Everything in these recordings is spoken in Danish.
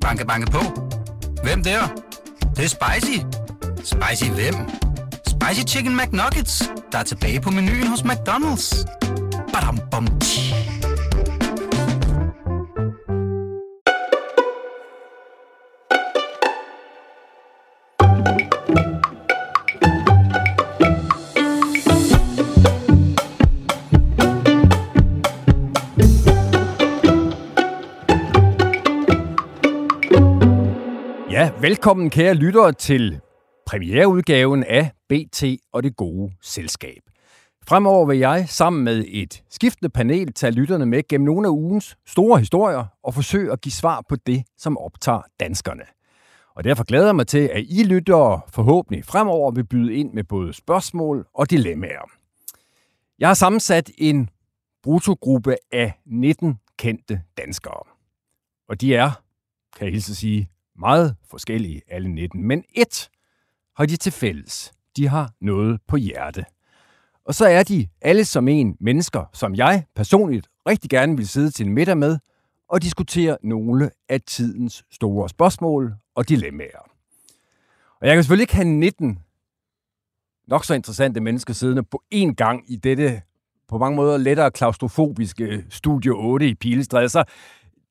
Banke, banke på. Hvem der? Det, det er spicy. Spicy hvem? Spicy Chicken McNuggets, der er tilbage på menuen hos McDonald's. Badum, bom, tji. Velkommen kære lyttere til premiereudgaven af BT og det gode selskab. Fremover vil jeg sammen med et skiftende panel tage lytterne med gennem nogle af ugens store historier og forsøge at give svar på det, som optager danskerne. Og derfor glæder jeg mig til, at I lyttere forhåbentlig fremover vil byde ind med både spørgsmål og dilemmaer. Jeg har sammensat en brutogruppe af 19 kendte danskere. Og de er, kan jeg hilse sige, meget forskellige alle 19. Men et har de til fælles. De har noget på hjerte. Og så er de alle som en mennesker, som jeg personligt rigtig gerne vil sidde til en middag med og diskutere nogle af tidens store spørgsmål og dilemmaer. Og jeg kan selvfølgelig ikke have 19 nok så interessante mennesker siddende på én gang i dette på mange måder lettere klaustrofobiske Studio 8 i Pilestræde. Så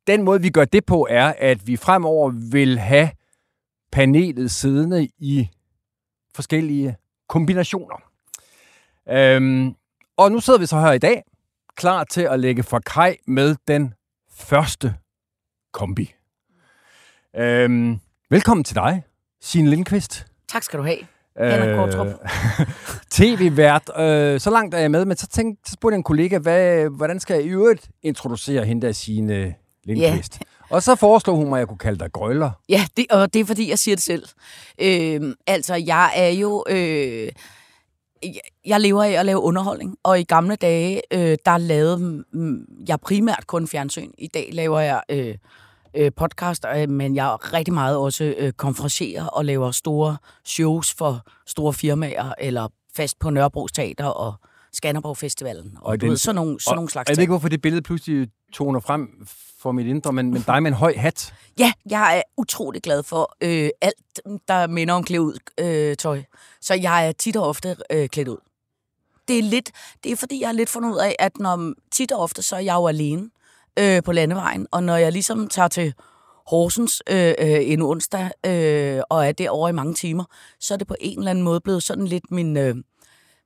den måde, vi gør det på, er, at vi fremover vil have panelet siddende i forskellige kombinationer. Øhm, og nu sidder vi så her i dag, klar til at lægge for kaj med den første kombi. Øhm, velkommen til dig, Signe Lindqvist. Tak skal du have. Kortrup. TV-vært. Øh, så langt er jeg med, men så, tænkte, så spurgte jeg en kollega, hvad, hvordan skal jeg i øvrigt introducere hende der, Signe Lindqvist? Ja. Og så foreslog hun mig, at jeg kunne kalde dig grøller. Ja, det, og det er fordi, jeg siger det selv. Øh, altså, jeg er jo... Øh, jeg lever af at lave underholdning, og i gamle dage, øh, der lavede jeg primært kun fjernsyn. I dag laver jeg øh, øh, podcast, øh, men jeg rigtig meget også øh, konferencier og laver store shows for store firmaer, eller fast på Nørrebro Teater og Skanderborg Festivalen. Og, og den, ved, sådan nogle, sådan nogle slags ting. Jeg ved ikke, hvorfor det billede pludselig toner frem for mit indre, men, men dig med en høj hat. Ja, jeg er utrolig glad for øh, alt, der minder om klædt ud øh, tøj. Så jeg er tit og ofte øh, klædt ud. Det er lidt, det er fordi, jeg er lidt fundet ud af, at når tit og ofte, så er jeg jo alene øh, på landevejen, og når jeg ligesom tager til Horsens øh, øh, en onsdag, øh, og er derovre i mange timer, så er det på en eller anden måde blevet sådan lidt min... Øh,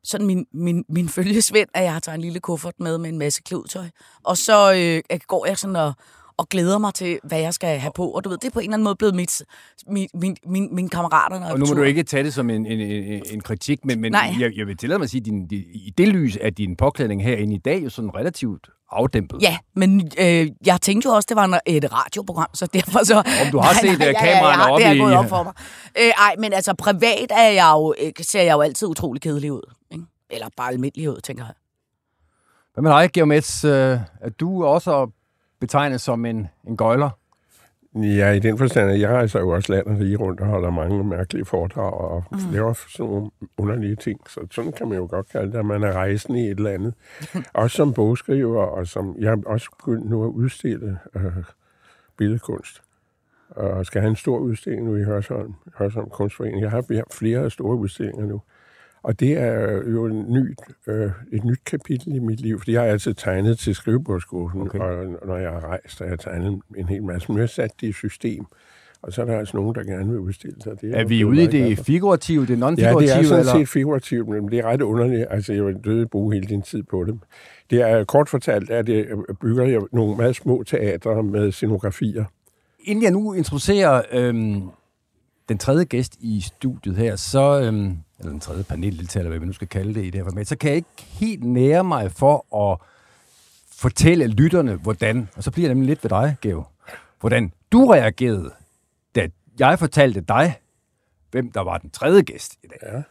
sådan min, min, min følgesvend, at jeg har taget en lille kuffert med med en masse kludtøj. Og så øh, går jeg sådan og, og glæder mig til, hvad jeg skal have på. Og du ved, det er på en eller anden måde blevet mit, min, min, min, mine kammerater. Og nu må du ikke tage det som en, en, en, en kritik, men, men jeg, jeg vil tillade mig at sige, at din, din, i det lys er din påklædning herinde i dag jo sådan relativt afdæmpet. Ja, men øh, jeg tænkte jo også, det var et radioprogram, så derfor så... Om du har set nej, nej, kameraerne ja, ja, ja, oppe i... det er gået op for mig. Øh, ej, men altså privat er jeg jo, øh, ser jeg jo altid utrolig kedelig ud. Ikke? Eller bare almindelig ud, tænker jeg. Hvad med dig, Geomets? Øh, er du også betegnet som en, en gøjler? Ja, i den forstand, at jeg rejser jo også landet lige rundt og holder mange mærkelige foredrag og mm. laver sådan nogle underlige ting. Så sådan kan man jo godt kalde det, at man er rejsende i et eller andet. også som bogskriver, og som jeg også begyndt nu at udstille øh, billedkunst. Og skal have en stor udstilling nu i Hørsholm, Hørsholm Kunstforening. Jeg har, jeg har flere store udstillinger nu. Og det er jo en ny, øh, et nyt kapitel i mit liv, fordi jeg har altid tegnet til skrivebordskursen, okay. og når jeg har rejst, har jeg tegnet en hel masse. Men jeg har sat det i system, og så er der altså nogen, der gerne vil udstille sig. Det er, er vi ude i det figurative, det non-figurative? Ja, det er sådan eller? set figurativt, men det er ret underligt. Altså, jeg vil døde bruge hele din tid på det. Det er kort fortalt, at det bygger jeg nogle meget små teatre med scenografier. Inden jeg nu introducerer øhm, den tredje gæst i studiet her, så... Øhm eller den tredje paneldeltager, eller hvad vi nu skal kalde det i det her format, så kan jeg ikke helt nære mig for at fortælle lytterne, hvordan, og så bliver det nemlig lidt ved dig, Geo, hvordan du reagerede, da jeg fortalte dig, hvem der var den tredje gæst i dag. Ja.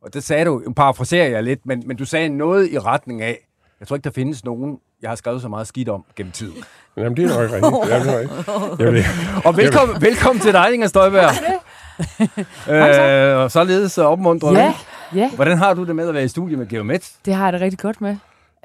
Og det sagde du, parafraserer jeg lidt, men, men du sagde noget i retning af, jeg tror ikke, der findes nogen, jeg har skrevet så meget skidt om gennem tiden. Jamen, det er nok rigtigt. Det er rigtigt. Jeg vil, og velkommen, velkommen til dig, Inger Støjberg øh, og således opmuntrende. Ja, ja. Hvordan har du det med at være i studiet med Geomet? Det har jeg det rigtig godt med.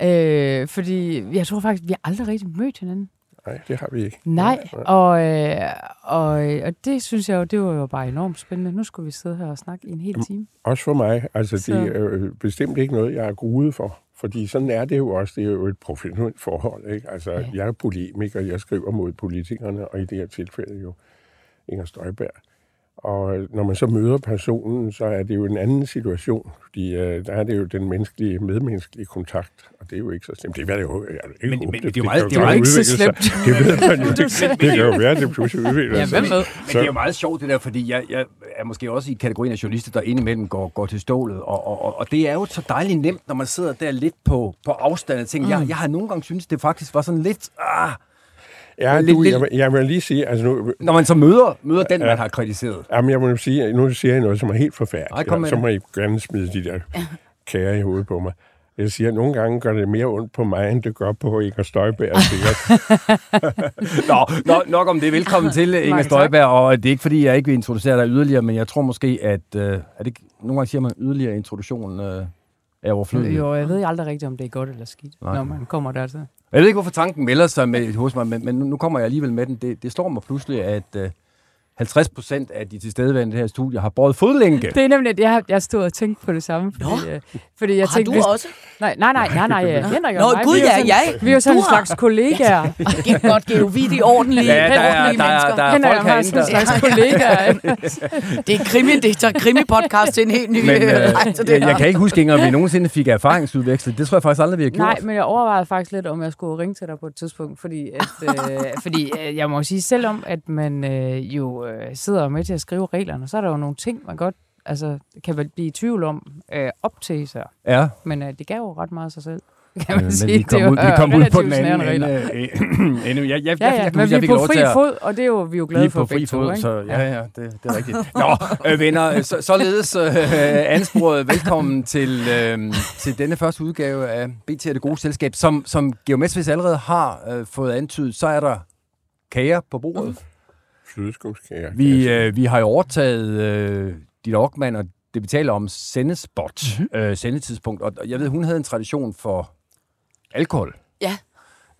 Øh, fordi jeg tror faktisk, vi har aldrig rigtig mødt hinanden. Nej, det har vi ikke. Nej, og, øh, og, og det synes jeg jo, det var jo bare enormt spændende. Nu skulle vi sidde her og snakke i en hel time. Også for mig. Altså, Så- det er øh, bestemt ikke noget, jeg er gruet for. Fordi sådan er det jo også. Det er jo et professionelt forhold. Ikke? Altså, Ja. jeg er polemiker, jeg skriver mod politikerne, og i det her tilfælde jo Inger Støjberg. Og når man så møder personen, så er det jo en anden situation, fordi øh, der er det jo den menneskelige, medmenneskelige kontakt, og det er jo ikke så slemt. Det er jo jeg vil ikke Men- men det er jo meget- det er jo ikke så sig. slemt. Det ved man jo. Det, det kan jo være, at det pludselig udvikler Ja, sig. ved? Men det er jo meget sjovt det der, fordi jeg, jeg er måske også i kategorien af journalister, der indimellem går, går til stålet. Og, og, og, og det er jo så dejligt nemt, når man sidder der lidt på, på afstand og tænker, mm. jeg, jeg har nogle gange synes det faktisk var sådan lidt... Ah, Ja, Lidt- du, lidt- jeg, vil- jeg vil lige sige, altså nu, når man så møder, møder den, man har kritiseret. Jamen, jeg må sige, nu siger jeg noget, som er helt Ej, forfærdeligt. kom med så må I gerne smide de der kære i hovedet på mig. Jeg siger, at nogle gange gør det mere ondt på mig, end det gør på Inger Støjberg. Nå, nå, nok om det. Velkommen til, Inger. Støjberg. Og det er ikke, fordi jeg ikke vil introducere dig yderligere, men jeg tror måske, at... Øh, er det nogle gange siger man yderligere introduktion øh, er overflødig. Jo, jeg ved aldrig rigtigt, om det er godt eller skidt, Nej. når man kommer dertil. Jeg ved ikke, hvorfor tanken melder sig med, hos mig, men, men nu, kommer jeg alligevel med den. Det, det slår mig pludselig, at øh, 50 procent af de tilstedeværende i det her studie har båret fodlænke. Det er nemlig, at jeg, jeg stod og tænkte på det samme. Fordi, øh, fordi jeg Har tænkte, du hvis, også? Nej, nej, nej, nej, nej, øh, Henrik og Nå, mig, gud vi er jo ja, sådan, jeg. Vi er jo sådan en slags kollegaer. Det er godt geovidigt ordentlige, Ja, der er- ordentlige der er- mennesker. der er- Henrik folk og mig er sådan en slags kollegaer. Det er krimi, det tager krimi-podcast til en helt ny Men øh, det jeg, jeg kan ikke huske, Inger, om vi nogensinde fik erfaringsudvekslet. Det tror jeg faktisk aldrig, vi har gjort. Nej, men jeg overvejede faktisk lidt, om jeg skulle ringe til dig på et tidspunkt, fordi, at, øh, fordi øh, jeg må sige, selvom at man øh, jo øh, sidder med til at skrive reglerne, så er der jo nogle ting, man godt altså, kan vel blive i tvivl om øh, op til sig. Ja, Men øh, det gav jo ret meget af sig selv, kan øh, man men sige. vi kom, Det ud, vi kom øh, ud på den anden ende. øh, endnu. Jeg, jeg, Ja, jeg, ja, jeg, kan men vi jeg er på fri at... fod, og det er jo, vi er jo glade Vi for på fri begge to, fod, så ja, ja, det, det er rigtigt. Nå, øh, venner, så, således øh, ansporet velkommen til, øh, til denne første udgave af BT og det gode selskab. Som, som Geomesvis allerede har øh, fået antydet, så er der kager på bordet. Mm. Flødeskumskager. Vi, øh, vi har jo overtaget øh, dit Ockmann, og det vi taler om sendespot, mm-hmm. øh, sendetidspunkt. Og jeg ved, hun havde en tradition for alkohol. Ja.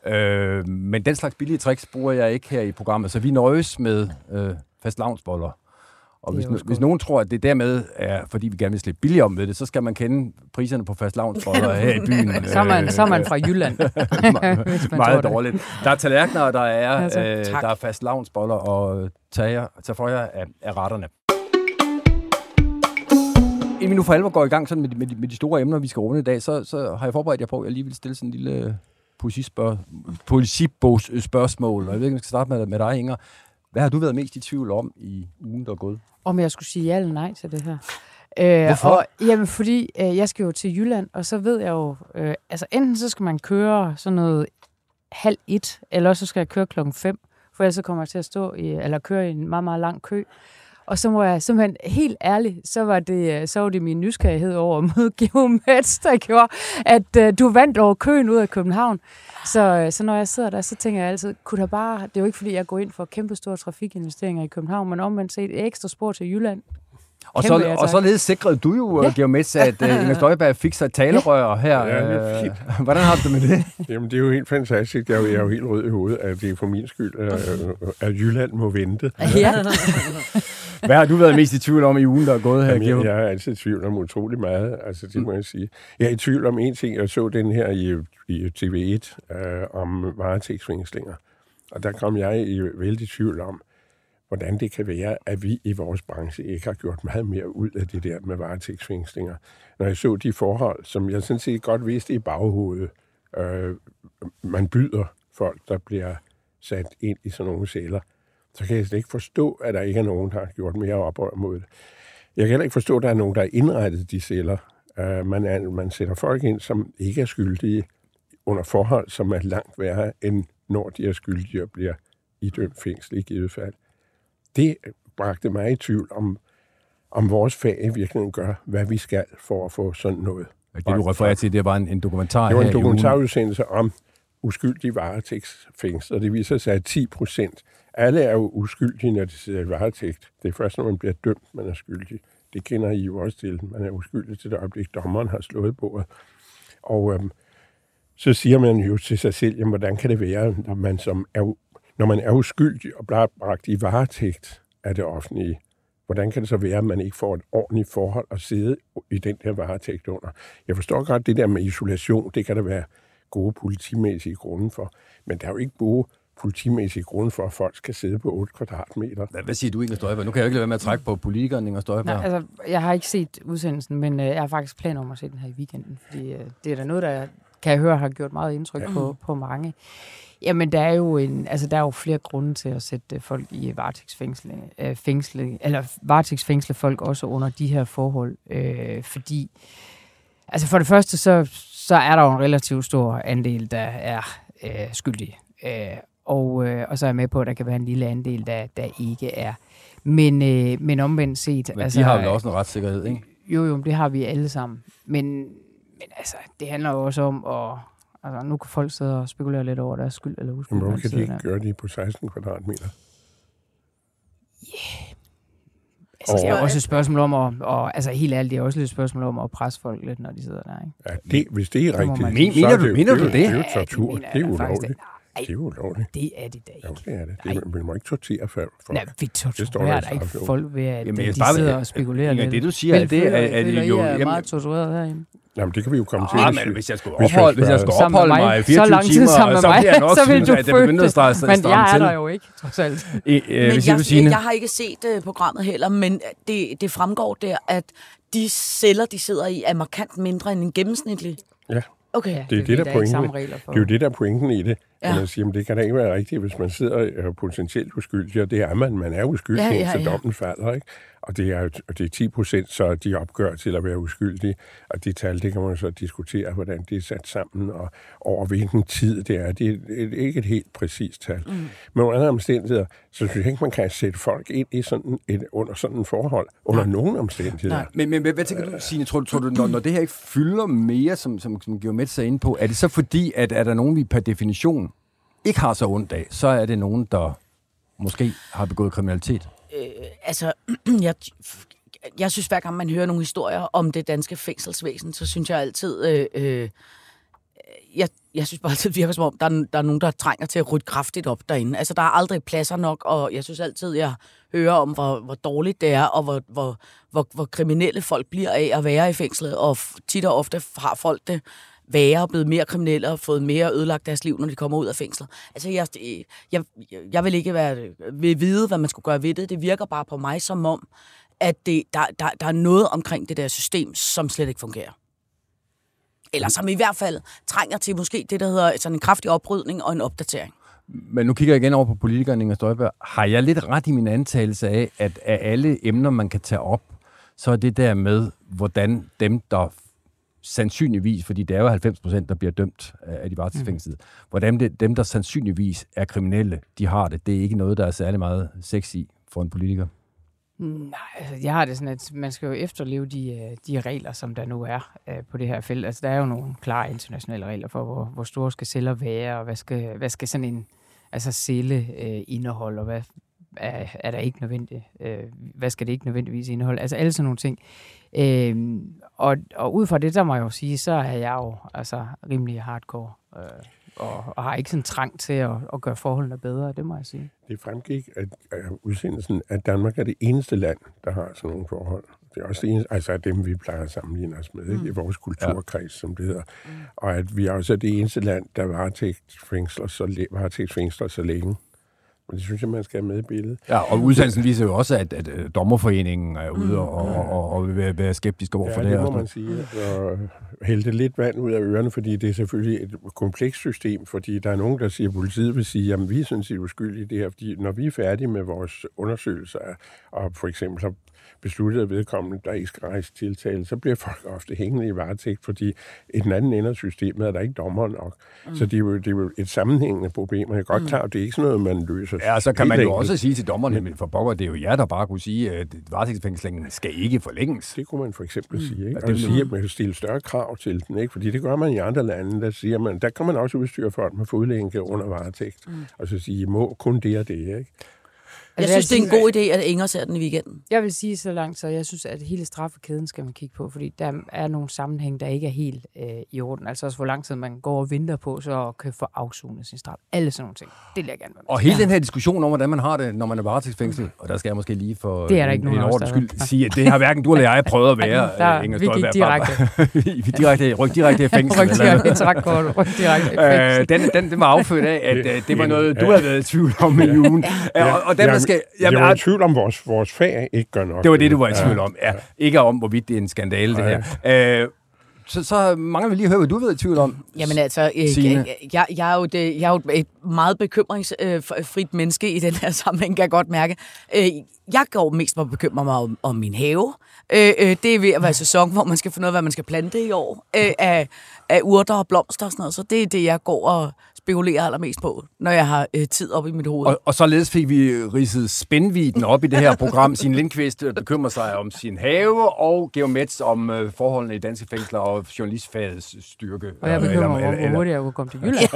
Øh, men den slags billige tricks bruger jeg ikke her i programmet, så vi nøjes med øh, fast lavnsboller. Og hvis, hvis nogen tror, at det dermed er, fordi vi gerne vil slippe billigere om ved det, så skal man kende priserne på fast lavnsboller her i byen. Så er man, så er man fra Jylland. tror Meget dårligt. Der er tallerkener, der er, Altså, øh, tak. der er fast lavnsboller og tager, tager for jer af, af retterne. Inden vi nu for alvor går i gang sådan med, de, med, de, med de store emner, vi skal runde i dag, så, så har jeg forberedt jer på, at jeg lige vil stille sådan en lille poesispørg- poesibogsspørgsmål. Og jeg ved ikke, om jeg skal starte med, med dig, Inger. Hvad har du været mest i tvivl om i ugen, der er gået? Om jeg skulle sige ja eller nej til det her. Øh, Hvorfor? Og, jamen, fordi øh, jeg skal jo til Jylland, og så ved jeg jo, øh, altså enten så skal man køre sådan noget halv et, eller så skal jeg køre klokken fem, for ellers så kommer jeg til at stå i, eller køre i en meget, meget lang kø. Og så må jeg simpelthen, helt ærligt, så var det, øh, så var det min nysgerrighed over at møde Geomets, der gjorde, at øh, du vandt over køen ud af København. Så, øh, så når jeg sidder der, så tænker jeg altid, kunne der bare, det er jo ikke fordi, jeg går ind for kæmpe store trafikinvesteringer i København, men omvendt set et ekstra spor til Jylland. Og, Kæmpe så, ja, og således sikrede du jo, Ja. ja. Geomets, at uh, Inger Støjberg fik sig talerør her. Ja, det er Øh, fint. Hvordan har du det med det? Jamen, det er jo helt fantastisk. Jeg er jo, jeg er jo helt rød i hovedet, at det er for min skyld, at, at Jylland må vente. Ja. Hvad har du været mest i tvivl om i ugen, der er gået her, Jamen, jeg, jeg er altid i tvivl om utrolig meget, altså det må jeg sige. Jeg er i tvivl om en ting, jeg så den her i, i TV1 øh, om varetægtsfængslinger. Og der kom jeg i vældig tvivl om, hvordan det kan være, at vi i vores branche ikke har gjort meget mere ud af det der med varetægtsfængslinger. Når jeg så de forhold, som jeg sådan set godt vidste i baghovedet, øh, man byder folk, der bliver sat ind i sådan nogle celler, så kan jeg slet ikke forstå, at der ikke er nogen, der har gjort mere oprør mod det. Jeg kan heller ikke forstå, at der er nogen, der har indrettet de celler. Uh, man, er, man sætter folk ind, som ikke er skyldige, under forhold, som er langt værre, end når de er skyldige og bliver idømt fængsel i givet fald. Det bragte mig i tvivl om, om vores fag i virkeligheden gør, hvad vi skal for at få sådan noget. Det, du refererer til, det var en, en dokumentar Det var en dokumentarudsendelse om uskyldige varetægtsfængsel, og det viser sig, at 10 procent, alle er jo uskyldige, når de sidder i varetægt. Det er først, når man bliver dømt, man er skyldig. Det kender I jo også til. Man er uskyldig til det øjeblik, dommeren har slået bordet. Og øhm, så siger man jo til sig selv, jamen, hvordan kan det være, når man, som er, når man er uskyldig og bliver bragt i varetægt af det offentlige, hvordan kan det så være, at man ikke får et ordentligt forhold at sidde i den der varetægt under? Jeg forstår godt det der med isolation, det kan der være gode politimæssige grunde for, men der er jo ikke gode politimæssige grunde for, at folk skal sidde på 8 kvadratmeter. Hvad, hvad siger du, Inger Støjberg? Nu kan jeg jo ikke lade være med at trække på politikeren, Inger Støjberg. Nej, altså, jeg har ikke set udsendelsen, men øh, jeg har faktisk planer om at se den her i weekenden, fordi øh, det er da noget, der kan jeg høre har gjort meget indtryk ja. på, på mange. Jamen, der er jo en, altså, der er jo flere grunde til at sætte folk i varetægtsfængsel, øh, fængsle, eller varetægtsfængsle folk også under de her forhold, øh, fordi altså for det første, så, så er der jo en relativt stor andel, der er øh, skyldige. Øh, og, øh, og så er jeg med på, at der kan være en lille andel, der, der ikke er. Men, øh, men omvendt set... Men altså, de har jo også en retssikkerhed, ikke? Jo, jo, det har vi alle sammen. Men, men altså, det handler jo også om at... Altså, nu kan folk sidde og spekulere lidt over deres skyld eller uskyld. Men hvorfor kan de ikke gøre det på 16 kvadratmeter? Yeah. Altså, det er også et spørgsmål om at, og, altså helt ærligt, det er også et spørgsmål om at presse folk lidt, når de sidder der, ikke? Ja, det, hvis det er rigtigt, mener, så er du, det, mener du det? det? Det er jo tortur. Ja, det er mener jeg faktisk, ulovligt. Ej, Det er ulovligt. det er det da ikke. Jo, det er det. det er, man må ikke tortere folk. Nej, vi torturerer i da ikke folk ved, at Jamen, jeg de bare- sidder og spekulerer lidt. det du siger, er det, er, er det føler, jo... I er Jamen, meget tortureret herinde. Jamen, det kan vi jo komme til. Ah, hvis men vi- hvis jeg skulle opholde, hvis jeg skulle opholde mig. mig Så 24 lang tid timer, sammen med så mig, jeg nok så vil synes, du at det at stramme Men jeg er til. der jo ikke, trods alt. Øh, øh, Men jeg, jeg har ikke set uh, programmet heller, men det, det fremgår der, at de celler, de sidder i, er markant mindre end en gennemsnitlig. Ja, Okay. Det er det, der der er pointen. Det er jo det, der er pointen i det. Ja. Man siger, at det kan da ikke være rigtigt, hvis man sidder og er potentielt uskyldig, og det er man. Man er uskyldig, Ja, ja, ja, indtil dommen falder. Ikke? Og det er, og det er 10 procent, så de opgør til at være uskyldige. Og de tal, det kan man så diskutere, hvordan det er sat sammen, og over hvilken tid det er. Det er et- ikke et helt præcist tal. Mm. Men under andre omstændigheder, så synes jeg ikke, man kan sætte folk ind i sådan et, under sådan en forhold, under nogen omstændigheder. Nej. Men, men hvad, tænker du, Signe? Tror, du- tror du, når, når det her ikke fylder mere, som, som, som Georg Metz er inde på, er det så fordi, at er der nogen, vi per definition ikke har så ondt af, så er det nogen, der måske har begået kriminalitet? Øh, Altså, jeg, jeg synes, hver gang man hører nogle historier om det danske fængselsvæsen, så synes jeg altid... Øh, øh, jeg, jeg synes bare altid, det virker som om, der er, der er nogen, der trænger til at rydde kraftigt op derinde. Altså, der er aldrig pladser nok, og jeg synes altid, jeg hører om, hvor, hvor dårligt det er, og hvor, hvor, hvor, hvor kriminelle folk bliver af at være i fængslet, og tit og ofte har folk det værre, blevet mere kriminelle og fået mere ødelagt deres liv, når de kommer ud af fængslet. Altså, jeg, jeg, jeg vil ikke være, vil vide, hvad man skulle gøre ved det. Det virker bare på mig som om, at det, der, der, der er noget omkring det der system, som slet ikke fungerer. Eller som i hvert fald trænger til måske det, der hedder sådan en kraftig oprydning og en opdatering. Men nu kigger jeg igen over på politikeren Inger Støjberg. Har jeg lidt ret i min antagelse af, at af alle emner, man kan tage op, så er det der med, hvordan dem, der sandsynligvis, fordi det er jo 90 procent, der bliver dømt af de varetægtsfængslede, mm. hvordan det, dem, der sandsynligvis er kriminelle, de har det. Det er ikke noget, der er særlig meget sex i for en politiker. Nej, altså, jeg har det sådan, at man skal jo efterleve de, øh, de regler, som der nu er øh, på det her felt. Altså, der er jo nogle klare internationale regler for, hvor, hvor store skal celler være, og hvad skal, hvad skal sådan en altså, celle øh, indeholde, og hvad er, er der ikke nødvendigt, øh, hvad skal det ikke nødvendigvis indeholde. Altså alle sådan nogle ting. Øh, og, og ud fra det, der må jeg jo sige, så er jeg jo altså, rimelig hardcore, øh, og, og har ikke sådan trang til at, at gøre forholdene bedre, det må jeg sige. Det fremgik af, af udsendelsen, at Danmark er det eneste land, der har sådan nogle forhold. Det er også det eneste, altså dem, vi plejer at sammenligne os med, ikke? i vores kulturkreds, som det hedder. Og at vi også er det eneste land, der varetægtsfængsler så, varetægtsfængsler så længe. Men det synes jeg, man skal have med i billedet. Ja, og udsendelsen viser jo også, at, at øh, dommerforeningen er ude og, og, og, og vil være- være skeptisk over for Ja, det det her. må man sige. Og hælde lidt vand ud af ørerne, fordi det er selvfølgelig et komplekst system, fordi der er nogen, der siger, at politiet vil sige, at vi synes, at I er uskyldige i det her, fordi når vi er færdige med vores undersøgelser, og for eksempel har besluttet at vedkommende, der ikke skal rejse tiltale, så bliver folk ofte hængende i varetægt, fordi i den anden ende af systemet er der ikke dommer nok. Mm. Så det er, jo, det er jo et sammenhængende problem, og jeg godt klar, at det er ikke sådan noget, man løser. Ja, så kan man jo enkelt. også sige til dommerne, men for pokker, det er jo jer, der bare kunne sige, at varetægtsfængslingen skal ikke forlænges. Det kunne man for eksempel sige. Ikke? Og det det vil- sige, at man kan stille større krav til den, ikke? fordi det gør man i andre lande. Der, siger man, der kan man også udstyre folk med fodlænke under varetægt, mm. og så sige, I må kun det og det. Ikke? Jeg synes, det er en god idé, at Inger ser den i weekenden. Jeg vil sige så langt, så jeg synes, at hele straffekæden skal man kigge på, fordi der er nogle sammenhæng, der ikke er helt øh, i orden. Altså også, hvor lang tid man går og venter på, så kan få afsonet sin straf. Alle sådan nogle ting. Det vil jeg gerne være med Og hele den her diskussion om, hvordan man har det, når man er varetægtsfængslet, og der skal jeg måske lige for Det er der en, ikke nogen en der er. skyld sige, at det har hverken du eller jeg prøvet at være, Der- øh, Inger vi gik Støjberg. direkte. vi direkte, ryk direkte i fængsel. Ryk direkte i trækkortet. Ryk direkte i fængsel. Øh, den, den, den var affødt af, at øh, det var En- noget, du havde været i tvivl om i ugen. Ja, og, og dem, skal... jeg Jamen, var i ah, tvivl om, vores, vores fag ikke gør nok. det var det, du var i tvivl om. Ja, ikke om, hvorvidt det er en skandale, det her. Øh, så, så mangler vi lige at høre, hvad du været i tvivl om. Jamen altså, øh, jeg, jeg, jeg, er jo det, jeg er jo et meget bekymringsfrit menneske i den her sammenhæng, kan jeg godt mærke. Øh, Jeg går mest på at bekymre mig om, om min have. Øh, øh, Det er ved at være sæson, hvor man skal finde ud af, hvad man skal plante i år øh, af, af urter og blomster og sådan noget. Så det er det, jeg går og spekulerer allermest på, når jeg har øh, tid op i mit hoved. Og, og således fik vi ridset spændviden op i det her program. Sin Lindqvist øh, bekymrer sig om sin have, og Geomets om øh, forholdene i danske fængsler og journalistfagets styrke. Og jeg Eller- bekymrer mig om, hvor hurtigt jeg kunne komme til Jylland.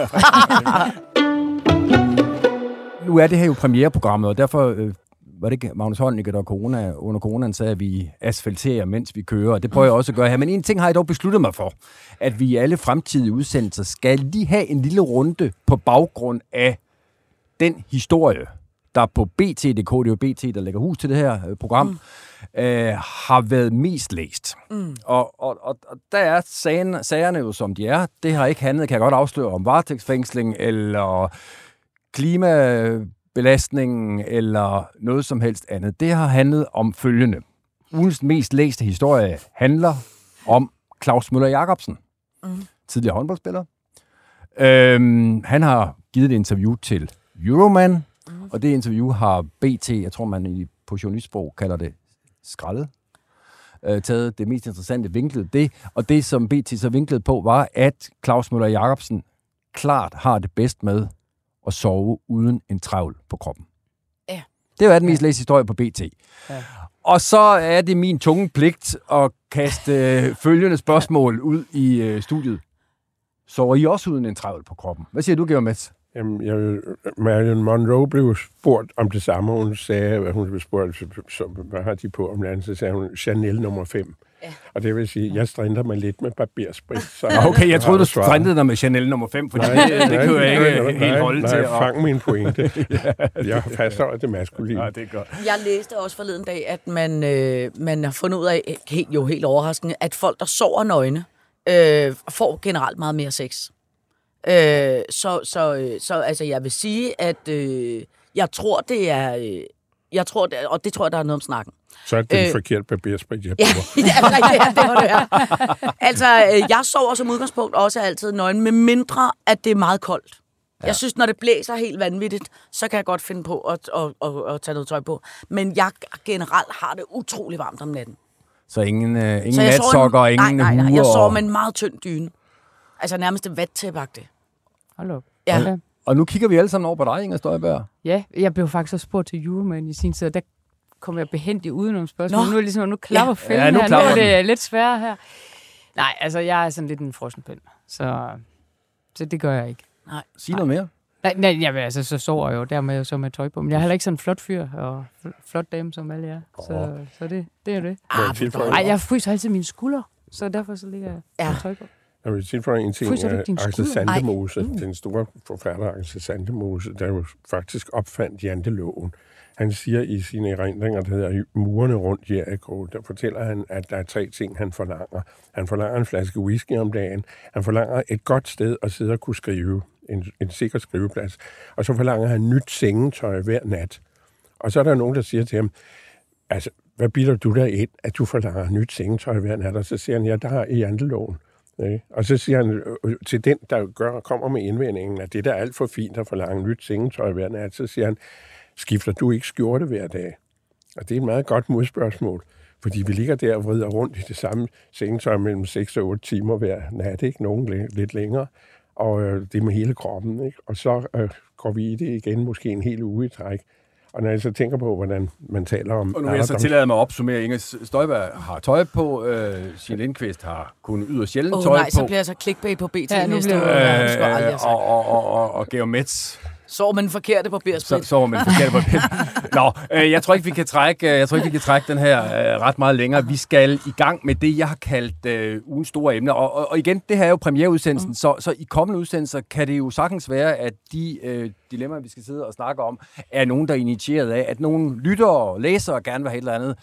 Nu er det her jo premiereprogrammet, og derfor øh, var det ikke Magnus Heunicke, der corona, under coronaen sagde, at vi asfalterer, mens vi kører. Og det prøver jeg også at gøre her. Men en ting har jeg dog besluttet mig for, at vi i alle fremtidige udsendelser skal lige have en lille runde på baggrund af den historie, der på BT.dk, det er jo BT, der lægger hus til det her øh, program, mm. øh, har været mest læst. Mm. Og, og, og, og der er sagen, sagerne jo, som de er. Det har ikke handlet, kan jeg godt afsløre, om varetægtsfængsling eller klimabelastningen eller noget som helst andet. Det har handlet om følgende. Ugens mest læste historie handler om Claus Møller Jacobsen, mm. tidligere håndboldspiller. Øhm, han har givet et interview til Euroman, mm. og det interview har BT, jeg tror man i, på journalistsprog kalder det skraldet, øh, taget det mest interessante vinklet det, og det som BT så vinklede på var, at Claus Møller Jacobsen klart har det bedst med at sove uden en travl på kroppen. Ja. Det var den mest læste historie på BT. Ja. Og så er det min tunge pligt at kaste øh, følgende spørgsmål ud i øh, studiet. Sover I også uden en travl på kroppen? Hvad siger du, Georg Mets? Jamen, jeg, Marilyn Monroe blev spurgt om det samme. Hun sagde, at hun blev spurgt, så, så, hvad har de på om landet? Så sagde hun, Chanel nummer 5. Ja. Og det vil sige, jeg strinter mig lidt med barbersprit. Så Okay, jeg troede, du strandede dig med Chanel nummer 5, for det, det kan jo ikke helt holde nej, til. Nej, fang min pointe. Jeg fastholder det maskuline. Ja, det er godt. Jeg læste også forleden dag, at man, øh, man har fundet ud af, helt, jo helt overraskende, at folk, der sover nøgne, øh, får generelt meget mere sex. Øh, så, så, øh, så altså, jeg vil sige, at øh, jeg tror, det er... Øh, jeg tror, det, og det tror jeg, der er noget om snakken. Så er det øh, forkert barbersprit, jeg Ja, bruger. det er rigtigt, ja, det var det her. Altså, øh, jeg sover som udgangspunkt også altid nøgen, med mindre, at det er meget koldt. Ja. Jeg synes, når det blæser helt vanvittigt, så kan jeg godt finde på at, at, at, at tage noget tøj på. Men jeg generelt har det utrolig varmt om natten. Så ingen, øh, ingen Så natsokker og en- ingen nej, nej, nej, huer jeg sover med en meget tynd dyne. Altså nærmest en vattæppagtigt. Hold op. Ja. Okay. Og nu kigger vi alle sammen over på dig, Inger Støjberg. Ja, jeg blev faktisk også spurgt til Euroman i sin tid, og der kom jeg behendigt uden nogle spørgsmål. Nå. Nu er det ligesom, nu klapper Ja. ja. Ja, nu her. nu er den. det lidt sværere her. Nej, altså, jeg er sådan lidt en frossen pind, så, så det gør jeg ikke. Sig noget mere. Nej, nej jamen, altså, så sover jeg jo dermed så med tøj på. Men jeg er heller ikke sådan en flot fyr og fl- flot dame, som alle er. Så, så det, det er det. Ah, Nej, jeg fryser altid mine skuldre, så derfor så ligger jeg Ja. ja. tøj på. Jeg vil tilføje en ting. Dine Axel? Sandemose, den store forfatter Axel Sandemose, der jo faktisk opfandt janteloven. Han siger i sine erindringer, der hedder Murene rundt Jericho, der fortæller han, at der er tre ting, han forlanger. Han forlanger en flaske whisky om dagen. Han forlanger et godt sted at sidde og kunne skrive. En, en sikker skriveplads. Og så forlanger han nyt sengetøj hver nat. Og så er der nogen, der siger til ham, altså, hvad bilder du der ind, at du forlanger nyt sengetøj hver nat? Og så siger han, ja, der er i janteloven. Ikke? Og så siger han øh, øh, til den, der gør, kommer med indvendingen, at det der er alt for fint at forlange nyt sengetøj hver nat, så siger han, skifter du ikke skjorte hver dag? Og det er et meget godt modspørgsmål, fordi vi ligger der og vrider rundt i det samme sengetøj mellem 6 og 8 timer hver nat, ikke? Nogen lidt længere, og øh, det med hele kroppen, ikke? Og så øh, går vi i det igen, måske en hel uge i træk. Og når jeg så tænker på, hvordan man taler om... Og nu vil jeg så tillade mig at opsummere. Inger Støjberg har tøj på. Øh, Signe Lindqvist har kun yderst sjældent oh, tøj nej, på. så bliver jeg så clickbait på BT Ja, nu næste bliver år. Øh, og, og, og, og, og Georg Metz Sov med den forkerte så, barbersprit. så var man forkert på det. Nå, øh, jeg tror ikke, vi kan trække, øh, jeg tror ikke, vi kan trække den her øh, ret meget længere. Vi skal i gang med det, jeg har kaldt øh, ugens store emne. Og, og, og igen, det her er jo premiereudsendelsen, mm. så, så i kommende udsendelser kan det jo sagtens være, at de øh, dilemmaer, vi skal sidde og snakke om, er nogen, der er initieret af, at nogle lyttere og læsere gerne vil have et eller andet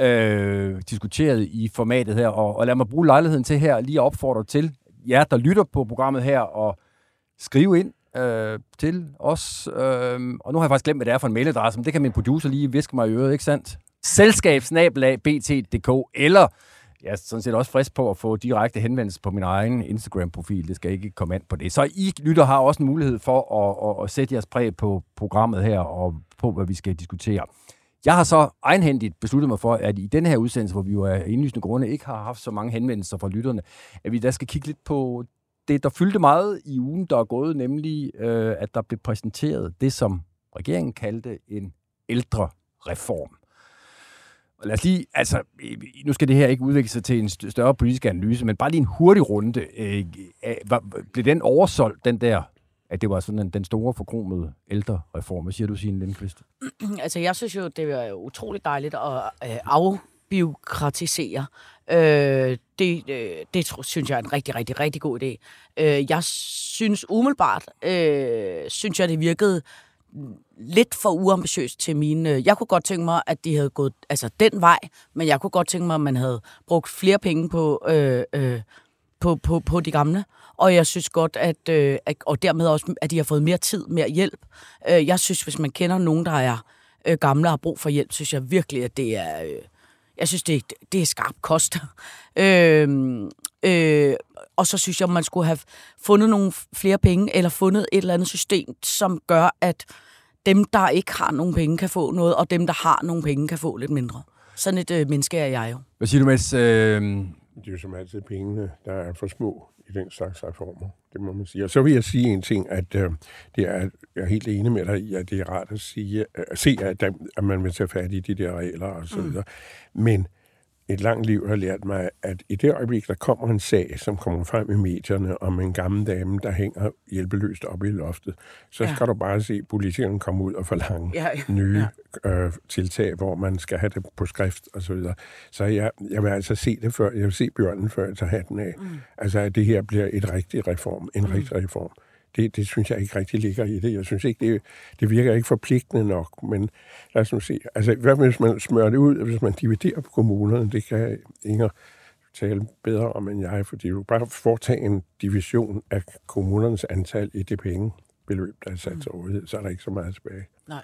øh, diskuteret i formatet her. Og, og lad mig bruge lejligheden til her lige at opfordre til jer, der lytter på programmet her, og skrive ind øh, til os. Øh, og nu har jeg faktisk glemt, hvad det er for en mailadresse, men det kan min producer lige viske mig i øret, ikke sandt? Selskabsnabelag.bt.dk eller jeg er sådan set også frisk på at få direkte henvendelse på min egen Instagram-profil. Det skal ikke komme an på det. Så I lytter har også en mulighed for at, at, at sætte jeres præg på programmet her og på, hvad vi skal diskutere. Jeg har så egenhændigt besluttet mig for, at i den her udsendelse, hvor vi jo af indlysende grunde ikke har haft så mange henvendelser fra lytterne, at vi der skal kigge lidt på det, der fyldte meget i ugen, der er gået, nemlig øh, at der blev præsenteret det, som regeringen kaldte en ældre reform. Og lad os lige, altså, nu skal det her ikke udvikle sig til en større politisk analyse, men bare lige en hurtig runde. Øh, var, blev den oversolgt, den der, at det var sådan en, den store forkromede ældre reform? Hvad siger du, Signe Lindqvist? Altså, jeg synes jo, det er utroligt dejligt at øh, afbiokratisere Øh, det, øh, det synes jeg er en rigtig, rigtig, rigtig god idé. Øh, jeg synes umiddelbart, øh, synes jeg, det virkede lidt for uambitiøst til mine... Øh, jeg kunne godt tænke mig, at de havde gået altså den vej, men jeg kunne godt tænke mig, at man havde brugt flere penge på, øh, øh, på, på, på de gamle. Og jeg synes godt, at, øh, og dermed også, at de har fået mere tid, mere hjælp. Øh, jeg synes, hvis man kender nogen, der er øh, gamle og har brug for hjælp, synes jeg virkelig, at det er... Øh, jeg synes, det, det er skarp kost. øh, øh, og så synes jeg, man skulle have fundet nogle flere penge, eller fundet et eller andet system, som gør, at dem, der ikke har nogen penge, kan få noget, og dem, der har nogle penge, kan få lidt mindre. Sådan et øh, menneske er jeg jo. Hvad siger du, Mads? Øh... Det er jo som altid pengene, der er for små i den slags reformer. Det må man sige. Og så vil jeg sige en ting, at øh, det er, jeg er helt enig med dig i, at det er rart at, sige, at se, at, der, at man vil tage fat i de der regler og så mm. videre. Mm. Men et langt liv har lært mig, at i det øjeblik, der kommer en sag, som kommer frem i medierne om en gammel dame, der hænger hjælpeløst op i loftet, så ja. skal du bare se politikeren komme ud og forlange ja, ja. nye ja. Øh, tiltag, hvor man skal have det på skrift og så videre. Så jeg, jeg vil altså se det før, jeg vil se bjørnen før jeg tager hatten af. Mm. Altså, at det her bliver et rigtigt reform, en mm. rigtig reform det, det synes jeg ikke rigtig ligger i det. Jeg synes ikke, det, det virker ikke forpligtende nok, men lad os nu se. Altså, hvad hvis man smører det ud, hvis man dividerer på kommunerne, det kan Inger tale bedre om end jeg, fordi du bare foretage en division af kommunernes antal i det penge beløb, der er sat til rådighed, så er der ikke så meget tilbage. Nej.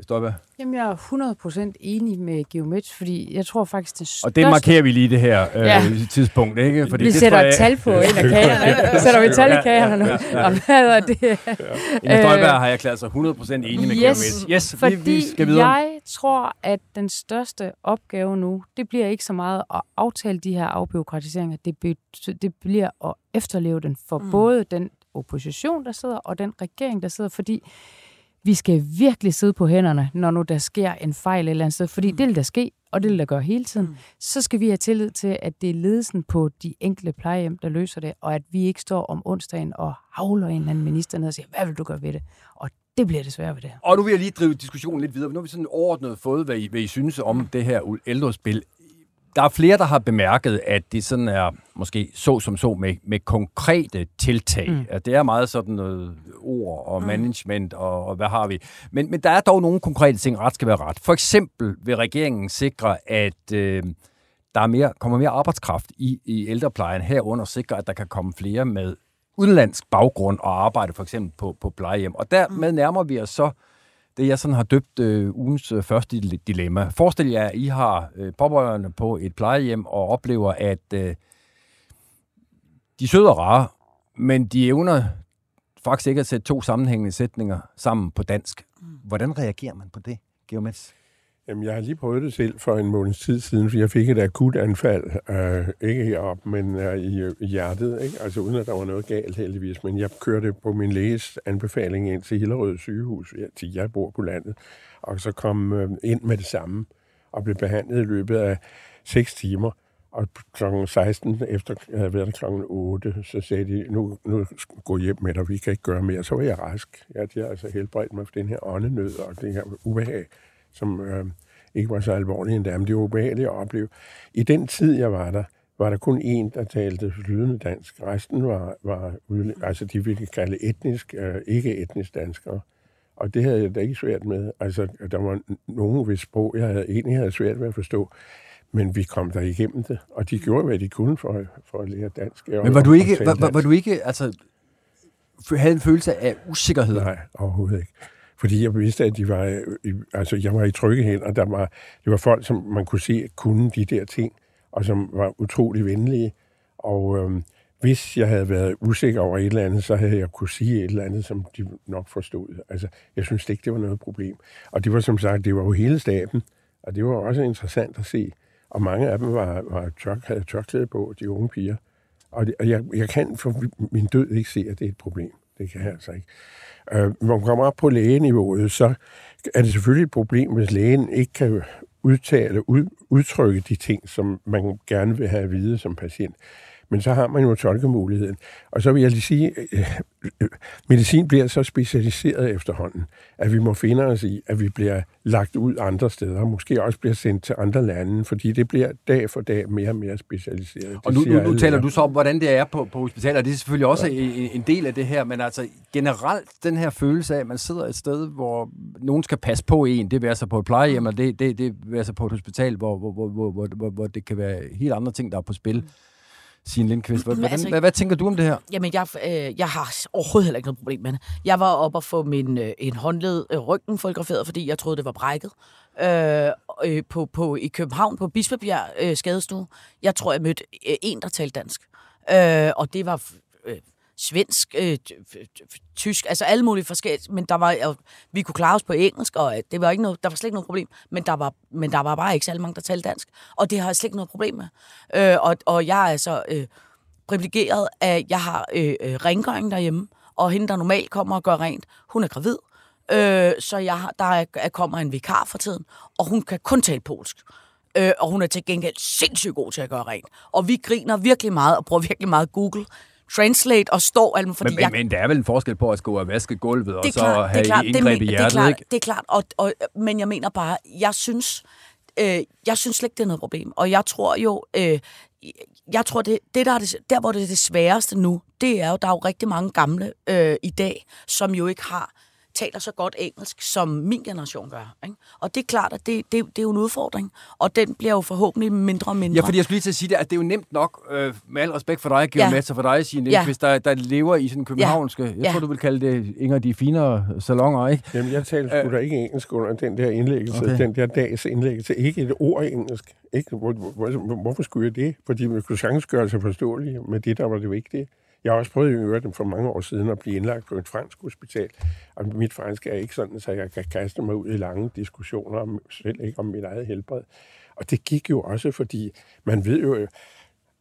Støjberg? Jamen, jeg er 100% enig med Geomets, fordi jeg tror faktisk, det største... Og det markerer vi lige det her øh, ja. tidspunkt, ikke? Fordi vi det sætter et tal på en af kagerne. Så sætter vi et tal i kagerne nu. Og hvad er det? Ja. Inger Støjberg har jeg erklæret sig 100% enig med Geomets. Yes, fordi vi, vi skal videre. jeg tror, at den største opgave nu, det bliver ikke så meget at aftale de her afbiokratiseringer. Det, be, det bliver at efterleve den for mm. både den opposition, der sidder, og den regering, der sidder, fordi vi skal virkelig sidde på hænderne, når nu der sker en fejl et eller andet sted, fordi mm. det vil der ske, og det vil der gøre hele tiden. Mm. Så skal vi have tillid til, at det er ledelsen på de enkelte plejehjem, der løser det, og at vi ikke står om onsdagen og havler en eller anden minister ned og siger, hvad vil du gøre ved det? Og det bliver det svært ved det Og nu vil jeg lige drive diskussionen lidt videre. Nu har vi sådan overordnet fået, hvad I, hvad I synes om det her ældrespil der er flere, der har bemærket, at det sådan er måske så som så med, med konkrete tiltag. Mm. At det er meget sådan noget ord og mm. management og, og hvad har vi. Men, men der er dog nogle konkrete ting, ret skal være ret. For eksempel vil regeringen sikre, at øh, der er mere, kommer mere arbejdskraft i, i ældreplejen herunder sikre, at der kan komme flere med udenlandsk baggrund og arbejde for eksempel på, på plejehjem. Og dermed mm. nærmer vi os så det, jeg sådan har døbt øh, ugens øh, første dilemma. Forestil jer, at I har øh, pårørende på et plejehjem og oplever, at øh, de er søde og rare, men de evner faktisk ikke at sætte to sammenhængende sætninger sammen på dansk. Mm. Hvordan reagerer man på det, Geomets? Jamen, jeg har lige prøvet det selv for en måneds tid siden, for jeg fik et akut anfald, øh, ikke heroppe, men øh, i, øh, i hjertet, ikke? altså uden at der var noget galt heldigvis, men jeg kørte på min læges anbefaling ind til Hillerød sygehus, ja, til jeg bor på landet, og så kom øh, ind med det samme og blev behandlet i løbet af 6 timer. Og kl. 16, efter jeg havde været kl. 8, så sagde de, nu, nu gå hjem med dig, vi kan ikke gøre mere. Så var jeg rask. Jeg har altså helbredt mig for den her åndenød og det her ubehag som øh, ikke var så alvorlige endda, men det var ubehageligt at opleve. I den tid, jeg var der, var der kun en, der talte flydende dansk. Resten var, var altså de ville kalde etnisk, øh, ikke etnisk danskere. Og det havde jeg da ikke svært med. Altså, der var nogen, hvis sprog, jeg havde, egentlig havde svært ved at forstå. Men vi kom der igennem det, og de gjorde, hvad de kunne for, for at lære dansk. Men var du ikke, var, var, var du ikke altså, havde en følelse af usikkerhed? Nej, overhovedet ikke. Fordi jeg vidste, at de var, øh, altså, jeg var i trygge hænder. Der var, det var folk, som man kunne se kunne de der ting, og som var utrolig venlige. Og øhm, hvis jeg havde været usikker over et eller andet, så havde jeg kunne sige et eller andet, som de nok forstod. Altså, jeg synes ikke, det var noget problem. Og det var som sagt, det var jo hele staben, og det var også interessant at se. Og mange af dem var, var tørk, havde tørklæde på, de unge piger. Og, det, og jeg, jeg kan for min død ikke se, at det er et problem. Det kan jeg altså ikke. Øh, når man kommer op på lægeniveauet, så er det selvfølgelig et problem, hvis lægen ikke kan udtale, ud, udtrykke de ting, som man gerne vil have at vide som patient. Men så har man jo tolkemuligheden. Og så vil jeg lige sige, øh, øh, medicin bliver så specialiseret efterhånden, at vi må finde os i, at vi bliver lagt ud andre steder, måske også bliver sendt til andre lande, fordi det bliver dag for dag mere og mere specialiseret. Og nu, nu, nu taler du så om, hvordan det er på, på hospitaler, og det er selvfølgelig også ja. en, en del af det her, men altså generelt den her følelse af, at man sidder et sted, hvor nogen skal passe på en, det vil altså på et plejehjem, og det, det, det vil altså på et hospital, hvor, hvor, hvor, hvor, hvor, hvor det kan være helt andre ting, der er på spil. Mm. Signe Lindqvist. Hvordan, altså, hvad, hvad tænker du om det her? Jamen, jeg, øh, jeg har overhovedet heller ikke noget problem med det. Jeg var oppe og få min, øh, en håndled øh, ryggen fotograferet, fordi jeg troede, det var brækket. Øh, øh, på, på, I København på Bispebjerg øh, skadestue. Jeg tror, jeg mødte øh, en, der talte dansk. Øh, og det var øh, svensk, øh, tysk, altså alle mulige forskellige, men der var, og vi kunne klare os på engelsk, og øh, det var ikke noget, der var slet ikke noget problem, men der var, men der var bare ikke særlig mange, der talte dansk, og det har jeg slet ikke noget problem med. Øh, og, og jeg er altså øh, privilegeret, at jeg har øh, øh, rengøring derhjemme, og hende, der normalt kommer og gør rent, hun er gravid, øh, så jeg, der er, kommer en vikar for tiden, og hun kan kun tale polsk. Øh, og hun er til gengæld sindssygt god til at gøre rent. Og vi griner virkelig meget og bruger virkelig meget Google translate og står alt fordi men, jeg... men, der er vel en forskel på at skulle og vaske gulvet, og så klart, have klart, indgreb i hjertet, det er klart, ikke? Det er klart, og, og, men jeg mener bare, jeg synes, øh, jeg synes slet ikke, det er noget problem. Og jeg tror jo, øh, jeg tror, det, det der, er det, der hvor det er det sværeste nu, det er jo, der er jo rigtig mange gamle øh, i dag, som jo ikke har taler så godt engelsk, som min generation gør. Ikke? Og det er klart, at det, det, det er jo en udfordring, og den bliver jo forhåbentlig mindre og mindre. Ja, fordi jeg skulle lige til at sige det, at det er jo nemt nok, øh, med al respekt for dig, Georg ja. Metz, for dig, Signe, ja. hvis der, der lever i sådan københavnske, ja. jeg ja. tror, du vil kalde det en af de finere salonger, ikke? Jamen, jeg talte sgu da ikke engelsk under den der indlæggelse, okay. den der dags indlæggelse. Ikke et ord engelsk. Ikke? Hvor, hvor, hvorfor skulle jeg det? Fordi man kunne sagtens gøre sig forståelige med det, der var det vigtige. Jeg har også prøvet i øvrigt for mange år siden at blive indlagt på et fransk hospital, og mit fransk er ikke sådan, så jeg kan kaste mig ud i lange diskussioner, om, selv ikke om mit eget helbred. Og det gik jo også, fordi man ved jo,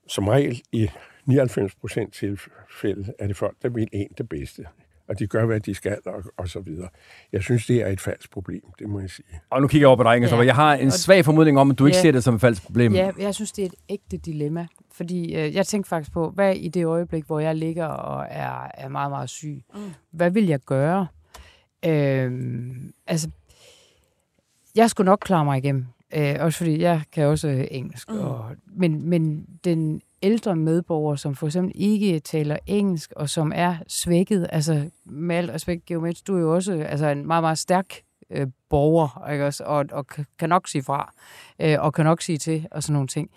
som regel i 99 procent tilfælde, er det folk, der vil en det bedste og de gør, hvad de skal, og, og så videre. Jeg synes, det er et falsk problem, det må jeg sige. Og nu kigger jeg over på dig, Inger, ja. jeg har en svag formodning om, at du ikke ja. ser det som et falsk problem. Ja, jeg synes, det er et ægte dilemma. Fordi øh, jeg tænkte faktisk på, hvad i det øjeblik, hvor jeg ligger og er, er meget, meget syg, mm. hvad vil jeg gøre? Øh, altså, jeg skulle nok klare mig igennem. Øh, også fordi jeg kan også øh, engelsk. Mm. Og, men, men den ældre medborgere, som for eksempel ikke taler engelsk, og som er svækket, altså med al respekt, Geomets, du er jo også altså, en meget, meget stærk øh, borger, ikke også? Og, og kan nok sige fra, øh, og kan nok sige til, og sådan nogle ting.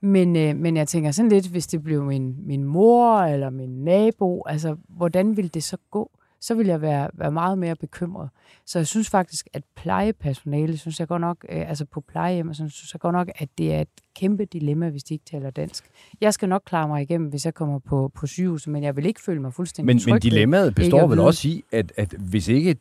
Men, øh, men jeg tænker sådan lidt, hvis det blev min, min mor eller min nabo, altså hvordan ville det så gå? så vil jeg være, være meget mere bekymret. Så jeg synes faktisk, at plejepersonale, synes jeg godt nok, øh, altså på plejehjem, så synes jeg godt nok, at det er et kæmpe dilemma, hvis de ikke taler dansk. Jeg skal nok klare mig igennem, hvis jeg kommer på, på sygehuset, men jeg vil ikke føle mig fuldstændig men, tryg Men dilemmaet består vel også i, at, at hvis ikke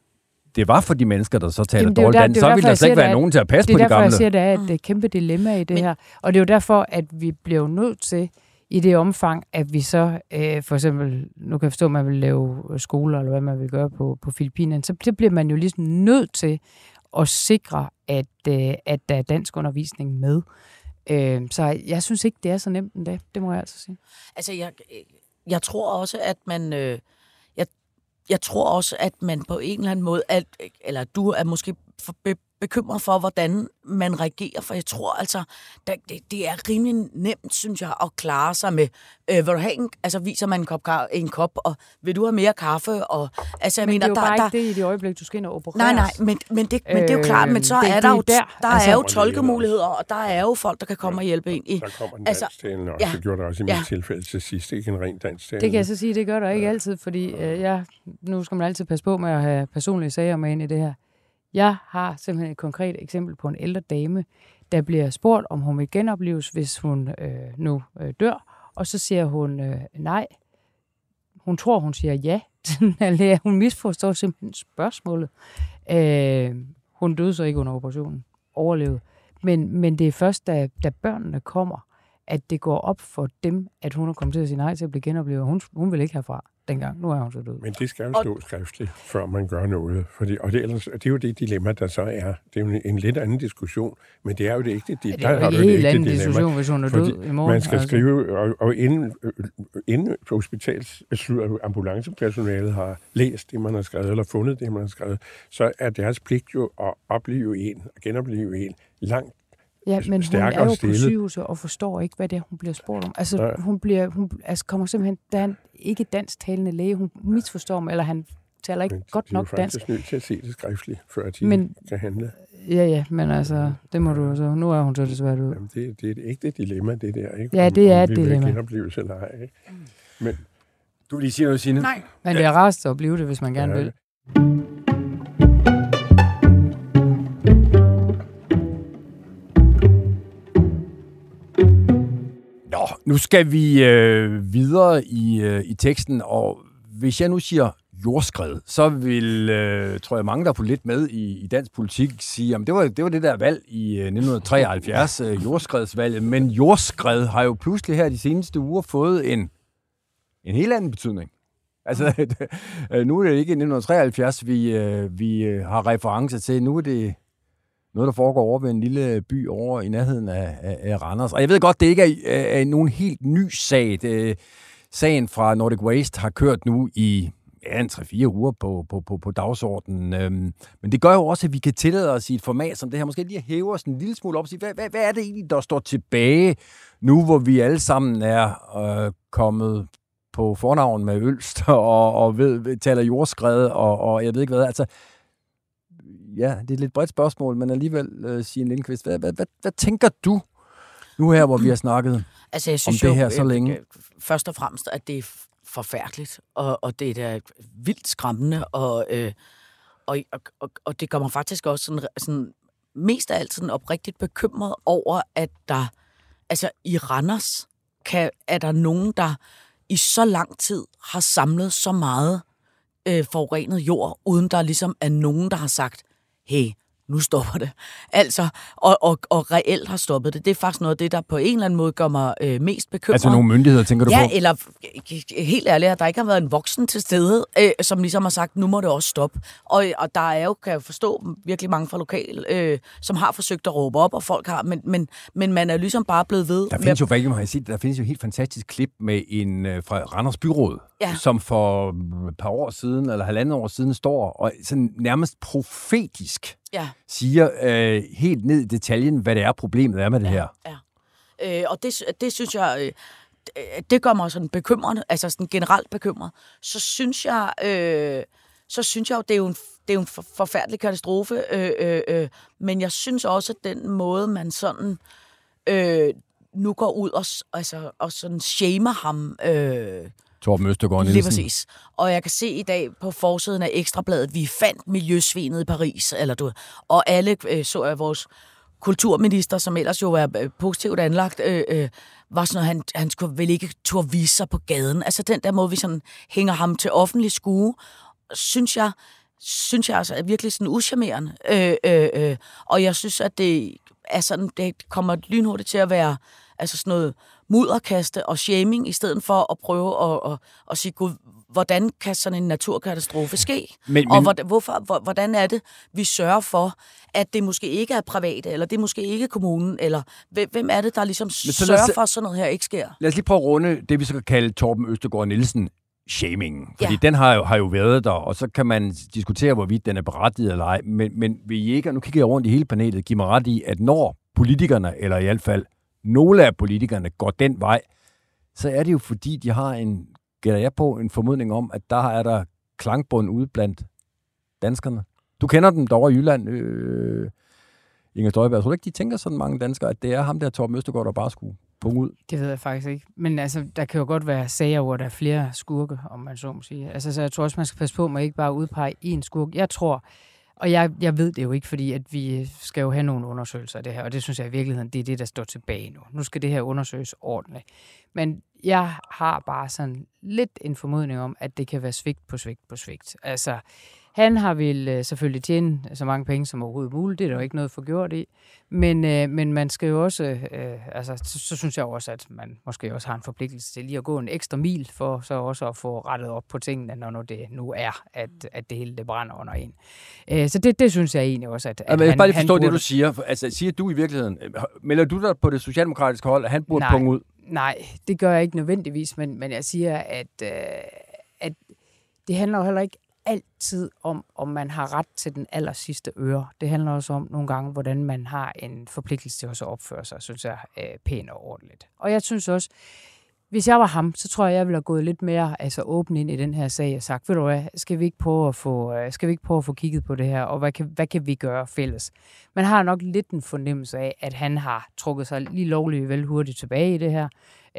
det var for de mennesker, der så taler dårligt dansk, så ville der slet ikke være nogen til at passe på de gamle. Det er derfor, jeg siger, at der er et mm. kæmpe dilemma i det men, her. Og det er jo derfor, at vi bliver nødt til i det omfang, at vi så øh, for eksempel, nu kan jeg forstå, at man vil lave skoler, eller hvad man vil gøre på, på Filippinerne, så det bliver man jo ligesom nødt til at sikre, at, øh, at der er dansk undervisning med. Øh, så jeg synes ikke, det er så nemt endda. Det må jeg altså sige. Altså, jeg, jeg tror også, at man... Øh, jeg, tror også, at man på en eller anden måde, at, eller du er måske for, bekymret for, hvordan man reagerer, for jeg tror altså, det, det er rimelig nemt, synes jeg, at klare sig med, øh, vil du have en, altså viser man en kop, en kop, og vil du have mere kaffe, og altså, jeg men mener, det er jo der, bare der, ikke det i det øjeblik, du skal ind og opereres. Nej, nej, men, men, det, men det er jo klart, men så Øh, det- er det der er jo, der, der, altså- er jo det er tolkemuligheder, og der er jo folk, der kan komme og hjælpe en i. Der kommer en Altså, dansktalende også. ja. Det gjorde der også i Ja. mit tilfælde til sidst. Ikke en ren dansktalende. Det kan jeg så sige, det gør der ikke altid, fordi øh, jeg, nu skal man altid passe på med at have personlige sager med ind i det her. Jeg har simpelthen et konkret eksempel på en ældre dame, der bliver spurgt, om hun vil genopleves, hvis hun øh, nu øh, dør, og så siger hun øh, nej. Hun tror, hun siger ja. Hun misforstår simpelthen spørgsmålet. Øh, hun døde så ikke under operationen. Overlevede. Men, men det er først, da, da børnene kommer, at det går op for dem, at hun er kommet til at sige nej til at blive genoplevet. Hun, hun vil ikke herfra dengang. Nu er hun så død. Men det skal jo stå skriftligt, før man gør noget. Fordi, og det, ellers, det er jo det dilemma, der så er. Det er jo en, en lidt anden diskussion, men det er jo det ægte Ja, det er jo en helt anden diskussion, hvis hun er død i morgen. Man skal altså. skrive, og, og inden, inden hospitals, ambulancepersonalet har læst det, man har skrevet, eller fundet det, man har skrevet, så er deres pligt jo at opleve en, at genopleve en, langt Ja, men hun er jo på stillet. sygehuset og forstår ikke, hvad det er, hun bliver spurgt om. Altså, Nej. hun, bliver, hun altså, kommer simpelthen... Er en ikke dansktalende læge, hun misforstår mig, eller han taler ikke Men godt de er nok dansk. faktisk nødt til at se det skriftligt, før de Men- men, kan handle. Ja, ja, men altså, det må du jo så... Nu er hun så desværre død. Jamen, det, det er et ægte dilemma, det der. Ikke? Ja, det er et vi vil dilemma. genopleves eller ej. Ikke? Men Du vil lige sige noget, Signe? Nej. Men det er rarest at blive det, hvis man gerne Ja, vil. Nu skal vi øh, videre i, øh, i teksten, og hvis jeg nu siger jordskred, så vil, øh, tror jeg, mange, der er lidt med i, i dansk politik, sige, at det var, det var det der valg i øh, 1973, øh, jordskredsvalget, men jordskred har jo pludselig her de seneste uger fået en, en helt anden betydning. Altså, øh, nu er det ikke 1973, vi, øh, vi øh, har referencer til. Nu er det noget, der foregår over ved en lille by over i nærheden af, af, af Randers. Og jeg ved godt, det ikke er, er, er nogen helt ny sag. Det, sagen fra Nordic Waste har kørt nu i ja, en 3-4 uger på, på, på, på dagsordenen. Øhm, men det gør jo også, at vi kan tillade os i et format som det her, måske lige at hæve os en lille smule op og sige, hvad, hvad, hvad er det egentlig, der står tilbage nu, hvor vi alle sammen er øh, kommet på fornavn med Ølst og, og ved, taler jordskred og, og jeg ved ikke hvad. Altså, ja, det er et lidt bredt spørgsmål, men alligevel, øh, Signe Lindqvist, hvad, hvad, hvad, hvad tænker du nu her, hvor vi har snakket? Altså, jeg synes det jo, her så øh, længe. øh, først og fremmest, at det er forfærdeligt, og, og det er da vildt skræmmende, og, øh, og, og, og, og det gør mig faktisk også sådan, sådan mest af alt sådan oprigtigt bekymret over, at der, altså i Randers, kan, er der nogen, der i så lang tid har samlet så meget øh, forurenet jord, uden der ligesom er nogen, der har sagt, he nu stopper det. Altså, og, og, og reelt har stoppet det. Det er faktisk noget af det, der på en eller anden måde gør mig øh, mest bekymret. Altså nogle myndigheder, tænker du Ja, på? eller øh, helt ærligt, at der ikke har været en voksen til stede, øh, som ligesom har sagt, nu må det også stoppe. Og, og der er jo, kan jeg forstå, virkelig mange fra lokal, øh, som har forsøgt at råbe op, og folk har, men, men, men man er ligesom bare blevet ved. Der med findes jo faktisk, må jeg sige, der findes jo et helt fantastisk klip med en øh, fra Randers Byråd, Ja. som for et par år siden, eller halvandet år siden, står og sådan nærmest profetisk Ja. siger øh, helt ned i detaljen, hvad det er, problemet er med det her. Øh, og det, det synes jeg, øh, det- gør mig sådan bekymrende, altså sådan generelt bekymret. Så synes jeg, øh, så synes jeg jo, det er jo en, det er jo en for- forfærdelig katastrofe, øh, øh, øh, men jeg synes også, at den måde, man sådan øh, nu går ud og, altså, og sådan shamer ham, øh, Torben Østergaard Lige Nielsen. præcis. Og jeg kan se i dag på forsiden af Ekstrabladet, vi fandt miljøsvinet i Paris, eller du, og alle øh, så jeg vores kulturminister, som ellers jo er øh, positivt anlagt, øh, øh, var sådan noget, han, han skulle vel ikke turde vise sig på gaden. Altså den der måde, vi sådan hænger ham til offentlig skue, synes jeg, synes jeg altså er virkelig sådan uschammerende. Øh, øh, øh, og jeg synes, at det er sådan, det kommer lynhurtigt til at være altså sådan noget mudderkaste og shaming, i stedet for at prøve at, at, at sige, Gud, hvordan kan sådan en naturkatastrofe ske? Men- og men- hvordan, hvorfor, hvor- hvordan er det, vi sørger for, at det måske ikke er private, eller det er måske ikke kommunen, eller hvem, er det, der ligesom os sørger se- for, at sådan noget her ikke sker? Lad os lige prøve at runde det, vi så kan kalde Torben Østergaard Nielsen. shamingen. Fordi ja. den har jo, har jo været der, og så kan man diskutere, hvorvidt den er berettiget eller ej. Men, men vil I ikke, og nu kigger jeg rundt i hele panelet, give mig ret i, at når politikerne, eller i hvert fald nogle af politikerne, går den vej, så er det jo fordi, de har en, gætter jeg på, en formodning om, at der er der klangbund ude blandt danskerne. Du kender dem derovre i Jylland, øh, Inger Støjberg. Tror du ikke, de tænker sådan mange danskere, at det er ham der, Torben Østergaard, der bare skulle punge ud? Det ved jeg faktisk ikke. Men altså, der kan jo godt være sager, hvor der er flere skurke, om man så må sige. Altså, så jeg tror også, man skal passe på med ikke bare udpege én skurk. Jeg tror, og jeg, jeg ved det jo ikke, fordi at vi skal jo have nogle undersøgelser af det her, og det synes jeg i virkeligheden, det er det, der står tilbage nu. Nu skal det her undersøges ordentligt. Men jeg har bare sådan lidt en formodning om, at det kan være svigt på svigt på svigt. Altså, han har vil øh, selvfølgelig tjene så mange penge som overhovedet muligt. Det er der jo ikke noget for gjort i. Men, øh, men man skal jo også, øh, altså, så, så synes jeg også, at man måske også har en forpligtelse til lige at gå en ekstra mil for så også at få rettet op på tingene, når nu det nu er, at, at det hele det brænder under en. Øh, så det, det synes jeg egentlig også, at, at ja, men han, bare lige forstå det, du siger. Altså, siger du i virkeligheden, melder du dig på det socialdemokratiske hold, at han burde punge ud? Nej, det gør jeg ikke nødvendigvis, men, men jeg siger, at, øh, at det handler jo heller ikke altid om, om man har ret til den aller sidste øre. Det handler også om nogle gange, hvordan man har en forpligtelse til også at opføre sig, synes jeg, øh, pænt og ordentligt. Og jeg synes også, hvis jeg var ham, så tror jeg, jeg ville have gået lidt mere altså, åben ind i den her sag og sagt, ved du hvad, skal vi ikke prøve at få, øh, skal vi ikke prøve at få kigget på det her, og hvad kan, hvad kan vi gøre fælles? Man har nok lidt en fornemmelse af, at han har trukket sig lige lovligt vel hurtigt tilbage i det her,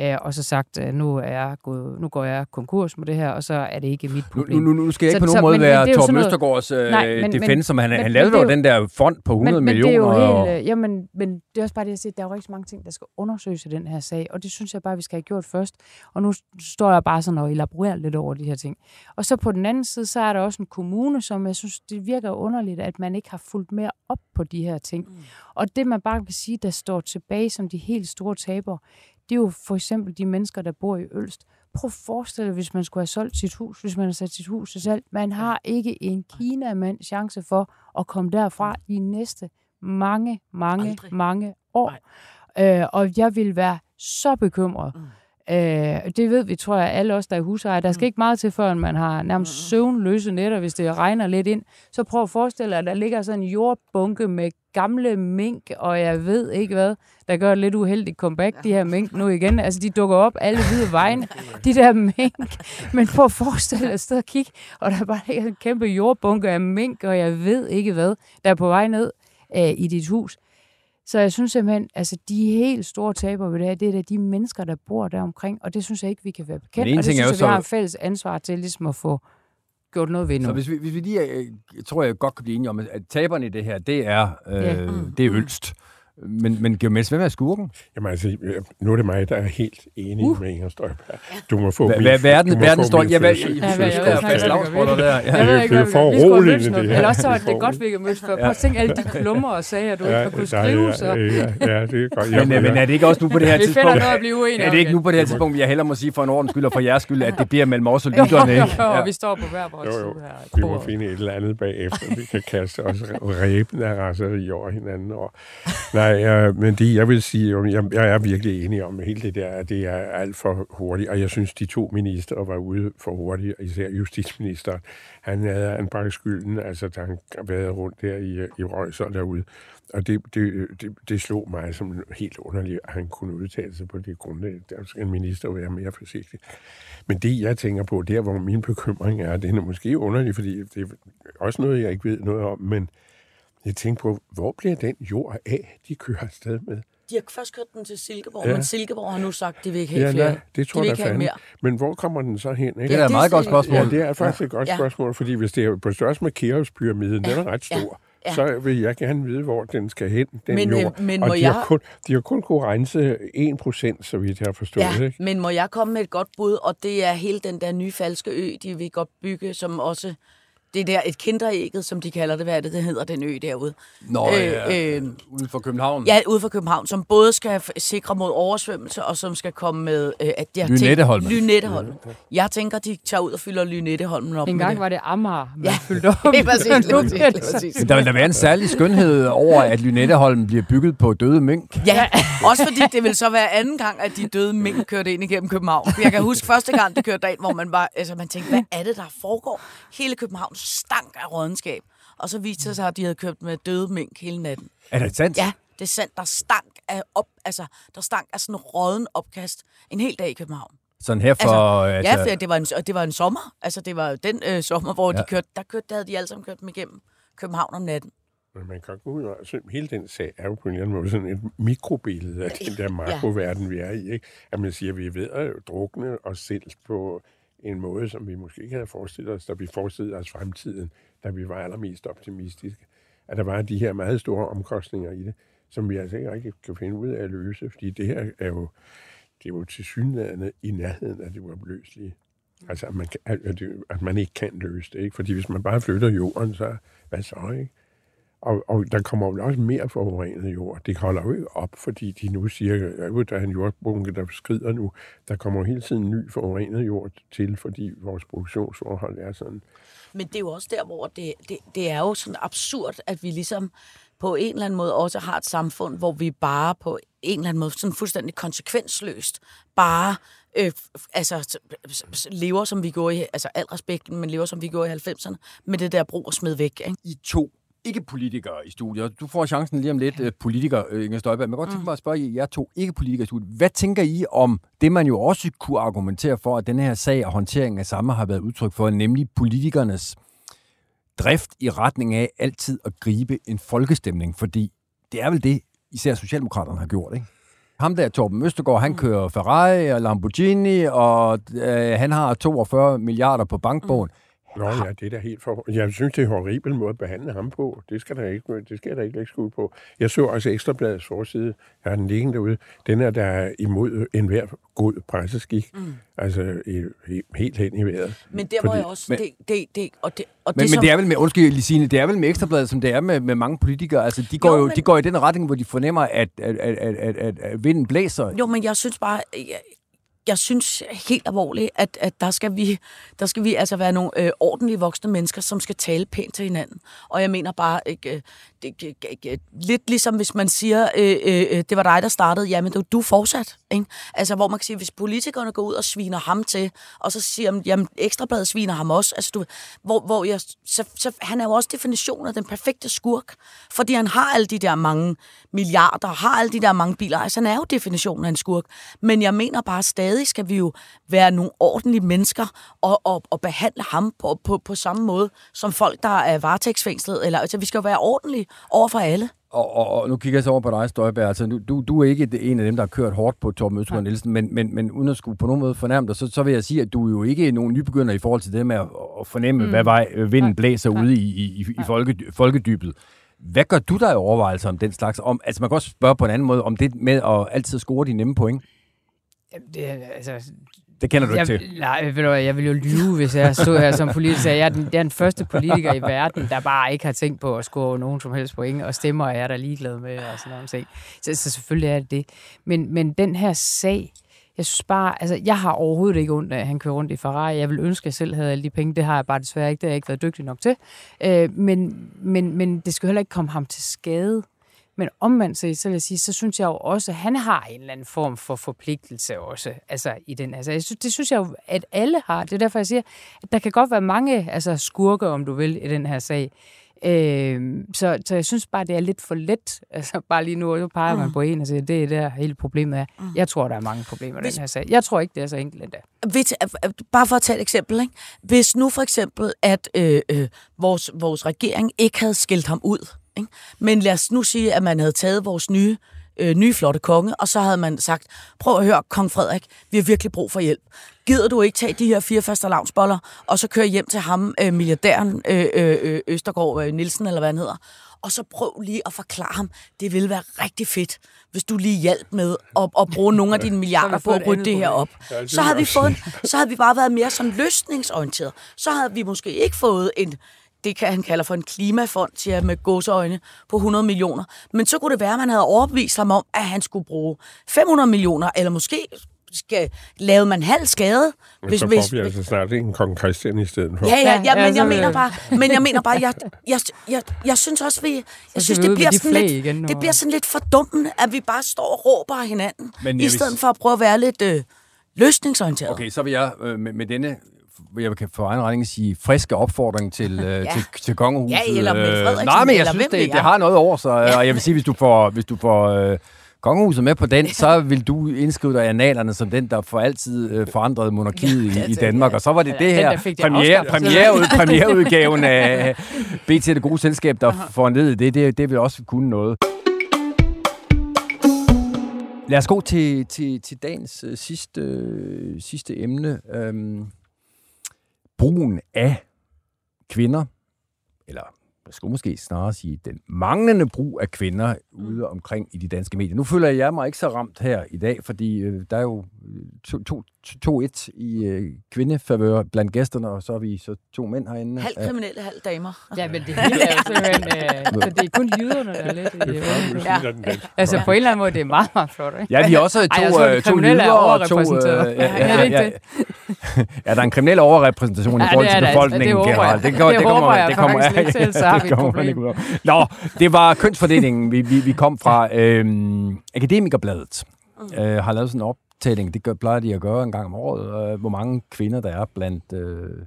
øh, og så sagt, øh, nu, er jeg gået, nu går jeg konkurs med det her, og så er det ikke mit Nu, problem. nu, nu skal jeg ikke Så- på nogen så- måde men- men være Torben Østergaards øh, men- men- defense, men han, men- han men lavede er jo den der fond på 100 men, men millioner. det er jo og... helt, øh, jamen, men det er også bare det, jeg siger, der er jo rigtig mange ting, der skal undersøges i den her sag, og det synes jeg bare, vi skal have gjort først. Og nu står jeg bare sådan og elaborerer lidt over de her ting. Og så på den anden side, så er der også en kommune, som jeg synes, det virker underligt, at man ikke har fulgt mere op på de her ting. Mm. Og det, man bare kan sige, der står tilbage som de helt store tabere, det er jo for eksempel de mennesker, der bor i Ølst. Prøv at forestille dig, hvis man skulle have solgt sit hus, hvis man har sat sit hus til salg. Man har ikke en kinamand chance for at komme derfra de næste mange, mange, Aldrig. mange år. Øh, og jeg vil være så bekymret. Mm. Øh, det ved vi, tror jeg, alle os, der er husejere. Der skal ikke meget til, før man har nærmest søvnløse nætter, hvis det regner lidt ind. Så prøv at forestille dig, at der ligger sådan en jordbunke med gamle mink, og jeg ved ikke hvad, der gør et lidt uheldigt comeback, de her mink nu igen. Altså, de dukker op alle hvide vejen, de der mink. Men prøv at forestille dig sted at kigge, og der bare ligger en kæmpe jordbunke af mink, og jeg ved ikke hvad, der er på vej ned øh, i dit hus. Så jeg synes simpelthen, altså de helt store tabere ved det her, det er da de mennesker, der bor der omkring, og det synes jeg ikke, vi kan være bekendt. en Og det er synes jeg, vi har et fælles ansvar til ligesom at få gjort noget ved nu. Så hvis vi, hvis vi lige, øh, jeg tror jeg godt kan blive enige om, at taberne i det her, det er, øh, Ja. det er Ølst. Men, men Geomels, hvem er skurken? Jamen altså, nu er det mig, der er helt enig uh. med Inger Støjberg. Du må få Hvad min, hvad- verden, du må verden få står... Ja, hvad, jeg jeg ikke, slagsmål der. Ja. Ikke, det er for mødt det her. Eller også så var Det er godt, vi kan mødes før. Prøv at tænke alle de klummer og sager, du ikke har kunnet skrive, så. Ja, det er godt. Men, øh, men er det ikke også nu på det her Vi finder tidspunkt? noget at blive uenige Er det ikke nu på det her tidspunkt, jeg heller må sige for en ordens skyld og for jeres skyld, at det bliver mellem os og lytterne, jo, ikke? jo, vi står på hver vores side her. Vi må finde et eller andet bagefter. Vi kan kaste os ræben af raseri over hinanden. Og, nej, øh, men det jeg vil sige, jeg, jeg er virkelig enig om hele det der, at det er alt for hurtigt. Og jeg synes, de to minister var ude for hurtigt, især justitsministeren. Han havde anbragt skylden, altså da han været rundt der i, i Røgser og derude. Og det, det, det, det slog mig som helt underligt, at han kunne udtale sig på det grundlag. Der skal en minister være mere forsigtig. Men det, jeg tænker på, der hvor min bekymring er, det er måske underligt, fordi det er også noget, jeg ikke ved noget om, men jeg tænker på, hvor bliver den jord af, de kører afsted med? De har først kørt den til Silkeborg, Ja. ja. men Silkeborg har nu sagt, at de vil ikke have Ja, flere. nej, det tror de jeg mere. Men hvor kommer den så hen? Ikke? Det er et det meget godt spørgsmål. Ja, det er faktisk et godt Ja. spørgsmål, fordi hvis det er på størrelse med Keops-pyramiden, den er ret stor, Ja. så vil jeg gerne vide, hvor den skal hen, den Men, øh, jord. men og må de, har jeg- kun, de har kun kunne rense 1 procent, så vidt jeg har forstået. Ja, Ikke? men må jeg komme med et godt bud, og det er hele den der nye falske ø, de vil godt bygge, som også Det er der et kinderægget, som de kalder det. Hvad er det, det hedder, den ø derude? Nå, Øh, ja, øh, ude for København. Ja, ude for København, som både skal sikre mod oversvømmelse, og som skal komme med... Øh, at jeg Lynetteholmen. Tænker, Lynetteholmen. Jeg tænker, de tager ud og fylder Lynetteholmen op En med gang det. var det Amager, man Ja, fyldte op. det er præcis, lige præcis, det lige præcis. Men der vil der være en særlig skønhed over, at Lynetteholmen bliver bygget på døde mink. Ja, også fordi det vil så være anden gang, at de døde mink kørte ind igennem København. Jeg kan huske første gang, de kørte derind, hvor man bare, altså man tænkte, hvad er det, der foregår? Hele København stank af rådenskab. Og så viste det sig, at de havde kørt med døde mink hele natten. Er det sandt? Ja, det er sandt. Der stank af, op, altså, der stank af sådan en råden opkast en hel dag i København. Sådan her for... Altså, ja, for det var, en, og det var en sommer. Altså, det var den øh, sommer, hvor ja. Ja. de kørte, der, kørte, der havde de alle sammen kørt dem igennem København om natten. Men man kan gå ud og altså, hele den sag er jo på en eller anden måde sådan et mikrobillede af den der makroverden, vi er i. Ikke? At man siger, at vi er ved at drukne os selv på en måde, som vi måske ikke havde forestillet os, da vi forestillede os fremtiden, da vi var allermest optimistiske. At der var de her meget store omkostninger i det, som vi altså ikke rigtig kan finde ud af at løse, fordi det her er jo, det er jo til synligheden i nærheden af det uopløselige. Altså, at man, kan, at, at man ikke kan løse det, ikke? Fordi hvis man bare flytter jorden, så hvad så, ikke? Og, og der kommer jo også mere forurenet jord. Det holder jo ikke op, fordi de nu siger, at der er en jordbunke, der skrider nu. Der kommer hele tiden ny forurenet jord til, fordi vores produktionsforhold er sådan. Men det er jo også der, hvor det, det, det er jo sådan absurd, at vi ligesom på en eller anden måde også har et samfund, hvor vi bare på en eller anden måde sådan fuldstændig konsekvensløst bare øh, altså, lever, som vi gjorde i, altså al respekten, men lever, som vi gjorde i 90'erne, med det der brug og smid væk. Ikke? I to ikke-politikere i studiet. Du får chancen lige om lidt, øh, politiker, øh, Inger Støjberg. Men jeg godt tænke mig at spørge jer to ikke-politikere i studiet. Hvad tænker I om det, man jo også kunne argumentere for, at den her sag og håndteringen af samme har været udtryk for, nemlig politikernes drift i retning af altid at gribe en folkestemning? Fordi det er vel det, især Socialdemokraterne har gjort, ikke? Ham der, Torben Østergaard, han kører Ferrari og Lamborghini, og øh, han har 42 milliarder på bankbogen. Nå ja, det er da helt for... Jeg synes, det er en horribel måde at behandle ham på. Det skal der ikke, det skal da ikke lægge skud på. Jeg så også Ekstrabladets forside. Jeg har den liggende derude. Den er der imod enhver god presseskik. Mm. Altså i, i, helt hen i vejret. Men der hvor Fordi- jeg også... men- det, det, det, og det, og Men, det, men som, det er vel med, undskyld Lisine, det er vel med Ekstrabladet, som det er med, med mange politikere. Altså, de går jo, Jo, men- de går i den retning, hvor de fornemmer, at, at, at, at, at, at, at vinden blæser. Jo, men jeg synes bare, jeg, jeg synes helt alvorligt, at, at der, skal vi, der skal vi altså være nogle øh, ordentlige voksne mennesker, som skal tale pænt til hinanden. Og jeg mener bare, ikke, øh, Øh, øh, øh, lidt ligesom hvis man siger, øh, øh, det var dig, der startede, jamen var du fortsat. Ikke? Altså, hvor man kan sige, hvis politikerne går ud og sviner ham til, og så siger de, jamen Ekstrabladet sviner ham også, altså, du, hvor, hvor jeg, så, så, han er jo også definitionen af den perfekte skurk, fordi han har alle de der mange milliarder, har alle de der mange biler, altså han er jo definitionen af en skurk. Men jeg mener bare, stadig skal vi jo være nogle ordentlige mennesker og, og, og behandle ham på, på, på samme måde som folk, der er varetægtsfængslet. Eller, altså, vi skal jo være ordentlige over for alle. Og, og, og nu kigger jeg så over på dig, Støjberg. Altså, du, du, du er ikke det- en af dem, der har kørt hårdt på Torben Østergaard Nielsen, men, men, men uden at skulle på nogen måde fornærme dig, så, så vil jeg sige, at du er jo ikke nogen nybegynder i forhold til det med at, at fornemme, mm. hvad vej øh, vinden Nej. blæser Nej. ude i, i, i, i folke, folkedybet. Hvad gør du der i overvejelser om den slags? Om, altså man kan også spørge på en anden måde, om det med at altid score de nemme point. Jamen, det, er, altså, Det kender du ikke jeg, til. nej, ved du hvad, jeg vil jo lyve, hvis jeg stod her som politiker. Jeg er den, jeg er den første politiker i verden, der bare ikke har tænkt på at score nogen som helst point, og stemmer er jeg der ligeglad med, og sådan nogle ting. Så, så selvfølgelig er det det. Men, men den her sag, jeg synes bare, altså jeg har overhovedet ikke ondt af, at han kører rundt i Ferrari. Jeg vil ønske, at jeg selv havde alle de penge. Det har jeg bare desværre ikke. Det har jeg ikke været dygtig nok til. Øh, men, men, men det skal heller ikke komme ham til skade. Men omvendt set, så vil jeg sige, så synes jeg jo også, at han har en eller anden form for forpligtelse også, altså i den. Altså, jeg synes, det synes jeg jo, at alle har. Det er derfor, jeg siger, at der kan godt være mange altså, skurke, om du vil, i den her sag. Øh, så, så jeg synes bare, det er lidt for let. Altså bare lige nu, så peger man på en og siger, det er der hele problemet er. Jeg tror, der er mange problemer i Hvis- den her sag. Jeg tror ikke, det er så enkelt endda. Hvis, bare for at tage et eksempel, ikke? hvis nu for eksempel, at øh, øh, vores, vores regering ikke havde skilt ham ud, ikke? men lad os nu sige, at man havde taget vores nye, øh, nye flotte konge, og så havde man sagt, prøv at høre, kong Frederik, vi har virkelig brug for hjælp. Gider du ikke tage de her fire faste lavnsboller, og så køre hjem til ham, øh, milliardæren øh, øh, øh, Østergaard øh, Nielsen, eller hvad han hedder, og så prøv lige at forklare ham, det ville være rigtig fedt, hvis du lige hjalp med at, at bruge nogle af dine milliarder på at rydde det her op. Så havde vi fået, så havde vi bare været mere sådan løsningsorienteret. Så havde vi måske ikke fået en, det kan han kalder for en klimafond, siger jeg med gåseøjne, på 100 millioner. Men så kunne det være, at man havde overbevist ham om, at han skulle bruge 500 millioner, eller måske skal, lavede man halv skade. Hvis, så får vi altså snart en kong Christian i stedet for. Ja, ja, ja, men jeg mener bare, men jeg mener bare, jeg, jeg, jeg, jeg synes også, vi, jeg synes, det bliver, sådan lidt, igen, det bliver sådan lidt fordummende, at vi bare står og råber af hinanden, men i stedet vil... for at prøve at være lidt øh, løsningsorienteret. Okay, så vil jeg øh, med, med denne jeg kan for egen regning sige, friske opfordring til, øh, ja. til, til kongehuset. Ja, eller med Frederiksen, Nej, men jeg synes, det, det har noget over sig, og jeg vil sige, hvis du får, hvis du får øh, kongehuset med på den, så vil du indskrive dig i analerne som den, der for altid øh, forandrede monarkiet i, i Danmark. Og så var det det her premiere, premiere, premiereudgaven af BT Det Gode Selskab, der ned det. det. Det vil også kunne noget. Lad os gå til, til, til dagens øh, sidste, øh, sidste emne. Øhm, brugen af kvinder, eller jeg skulle måske snarere sige, den manglende brug af kvinder ude mm. omkring i de danske medier. Nu føler jeg mig ikke så ramt her i dag, fordi øh, der er jo 2-1 to, to, i øh, kvindefavør blandt gæsterne, og så er vi så to mænd herinde. Halv kriminelle, halv damer. Ja, men det hele er jo simpelthen... Øh, så det er kun jyderne, der er lidt i... Øh, ja. Altså på en eller anden måde, det er meget, meget flot, ikke? Ja, vi er også to, Ej, to jyder og to... Øh, ja, ja, ja, ja, ja, der er en kriminel overrepræsentation ja, i forhold til befolkningen generelt. Det, det, det, det håber jeg faktisk lidt til, så har vi et problem. Nå, det var kønsfordelingen, vi, vi, vi kom fra. Øhm, Akademikerbladet øh, har lavet sådan en optælling. Det gør, plejer de at gøre en gang om året. Øh, hvor mange kvinder der er blandt øh,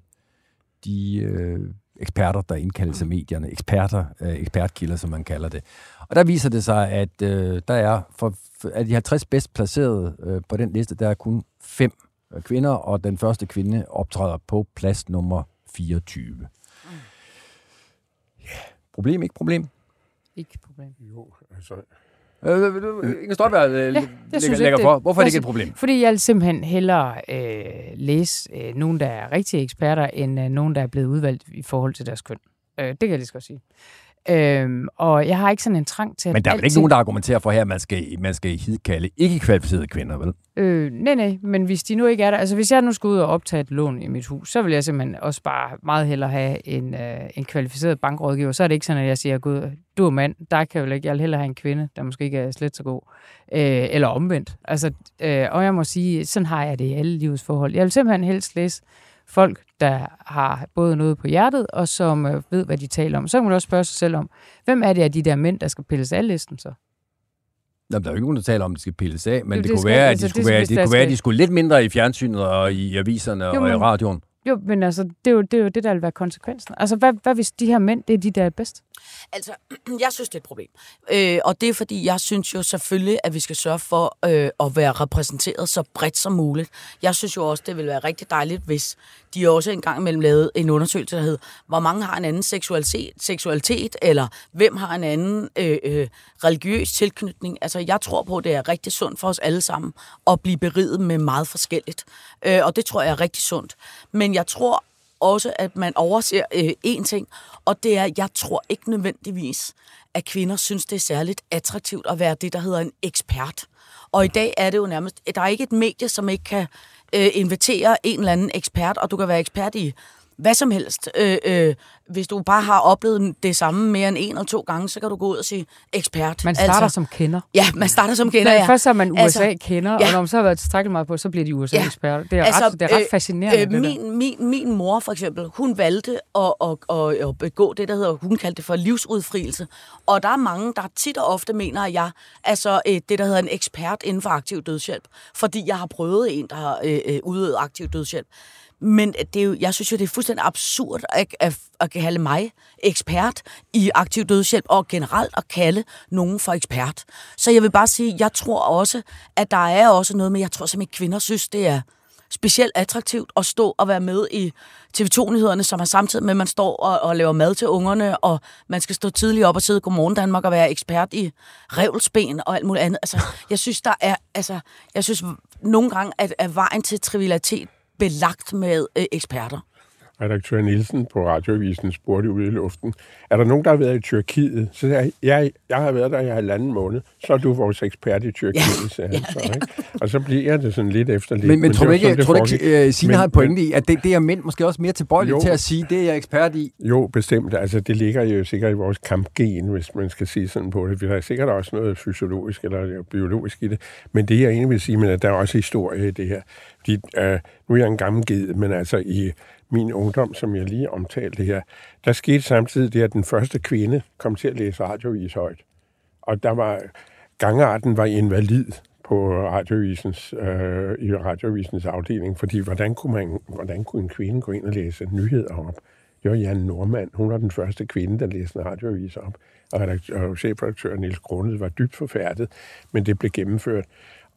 de øh, eksperter, der indkaldes af medierne. Eksperter, øh, ekspertkilder, som man kalder det. Og der viser det sig, at øh, der er for, for af de 50 bedst placerede øh, på den liste, der er kun fem kvinder, og den første kvinde optræder på plads nummer 24. Mm. Ja, problem, ikke problem? Ikke problem. Jo, altså... Øh, Inger Støjberg øh, ja, lægger, lægger for. Hvorfor er det ikke et problem? Fordi jeg simpelthen hellere øh, læse øh, nogen, der er rigtige eksperter, end øh, nogen, der er blevet udvalgt i forhold til deres køn. Øh, det kan jeg lige så godt sige. Øhm, og jeg har ikke sådan en trang til at Men der er vel ikke nogen, der argumenterer for her, at man skal, man skal hidkalde ikke kvalificerede kvinder, vel? Øh, nej, nej, men hvis de nu ikke er der... Altså, hvis jeg nu skal ud og optage et lån i mit hus, så vil jeg simpelthen også bare meget hellere have en, øh, en kvalificeret bankrådgiver. Så er det ikke sådan, at jeg siger, gud, du er mand, der kan jeg vel ikke... Jeg vil hellere have en kvinde, der måske ikke er slet så god. Øh, eller omvendt. Altså, øh, og jeg må sige, sådan har jeg det i alle livets forhold. Jeg vil simpelthen helst læse folk, der har både noget på hjertet, og som øh, ved, hvad de taler om. Så kan man også spørge sig selv om, hvem er det af de der mænd, der skal pilles af listen så? Jamen, der er jo ikke nogen, der taler om, at de skal pilles af, men det, det, det kunne være, at de altså, skulle, det, være, det kunne være, at de skulle lidt mindre i fjernsynet og i aviserne jo, og i radioen. Jo, men altså, det er jo det, er jo det der vil være konsekvensen. Altså, hvad, hvad hvis de her mænd, det er de, der er bedst? Altså, jeg synes, det er et problem. Øh, og det er, fordi jeg synes jo selvfølgelig, at vi skal sørge for øh, at være repræsenteret så bredt som muligt. Jeg synes jo også, det ville være rigtig dejligt, hvis de også engang imellem lavede en undersøgelse, der hed, hvor mange har en anden seksualitet, seksualitet eller hvem har en anden øh, øh, religiøs tilknytning. Altså, jeg tror på, at det er rigtig sundt for os alle sammen at blive beriget med meget forskelligt. Øh, og det tror jeg er rigtig sundt. Men jeg tror også, at man overser øh, én ting, og det er, at jeg tror ikke nødvendigvis, at kvinder synes, det er særligt attraktivt at være det, der hedder en ekspert. Og i dag er det jo nærmest, der er ikke et medie, som ikke kan øh, invitere en eller anden ekspert, og du kan være ekspert i hvad som helst. Øh, øh, hvis du bare har oplevet det samme mere end en eller to gange, så kan du gå ud og sige ekspert. Man starter altså, som kender. Ja, man starter som kender, ja. Først er man USA-kender, altså, ja. og når man så har været tilstrækkeligt meget på, så bliver de USA-eksperter. Det er altså, ret, det er ret fascinerende. Øh, det min, min, min mor for eksempel, hun valgte at, at, at, at begå det, der hedder, hun kaldte det for livsudfrielse. Og der er mange, der tit og ofte mener, at jeg altså det, der hedder en ekspert inden for aktiv dødshjælp. Fordi jeg har prøvet en, der har øh, øh udøvet aktiv dødshjælp. Men det er jo, jeg synes jo, det er fuldstændig absurd at, at, at kalde mig ekspert i aktiv dødshjælp, og generelt at kalde nogen for ekspert. Så jeg vil bare sige, jeg tror også, at der er også noget med, jeg tror simpelthen, at kvinder synes, det er specielt attraktivt at stå og være med i TV2-nyhederne, som er samtidig med, at man står og, og laver mad til ungerne, og man skal stå tidligt op og sidde Godmorgen Danmark og være ekspert i revelsben og alt muligt andet. Altså, jeg synes, der er, altså, jeg synes nogle gange, at, at vejen til trivialitet belagt med øh, eksperter redaktør Nielsen på Radioavisen spurgte ude i luften, er der nogen, der har været i Tyrkiet? Så sagde jeg, ja, jeg har været der i halvanden måned. Så er du vores ekspert i Tyrkiet, sagde han så. Ikke? Og så bliver det sådan lidt efter lidt. Men, men tror du ikke, sådan, tror du ikke uh, Signe Men- har et pointe i, at det, det er mænd måske også mere tilbøjelige Jo. til at sige, det er jeg ekspert i? Jo, bestemt. Altså, det ligger jo sikkert i vores kampgen, hvis man skal sige sådan på det. Vi har sikkert også noget fysiologisk eller biologisk i det. Men det, jeg egentlig vil sige, men at der er også historie i det her. Fordi, øh, nu er jeg en gammel ged, men altså i min ungdom, som jeg lige omtalte her, der skete samtidig det, at den første kvinde kom til at læse radiovis højt. Og der var, gangarten var invalid på radiovisens, øh, i radiovisens afdeling, fordi hvordan kunne, man, hvordan kunne en kvinde gå ind og læse nyheder op? Jo, Jan Normand. Hun var den første kvinde, der læste en radioavis op. Og, redaktør, og chefredaktør Niels Grundet var dybt forfærdet, men det blev gennemført.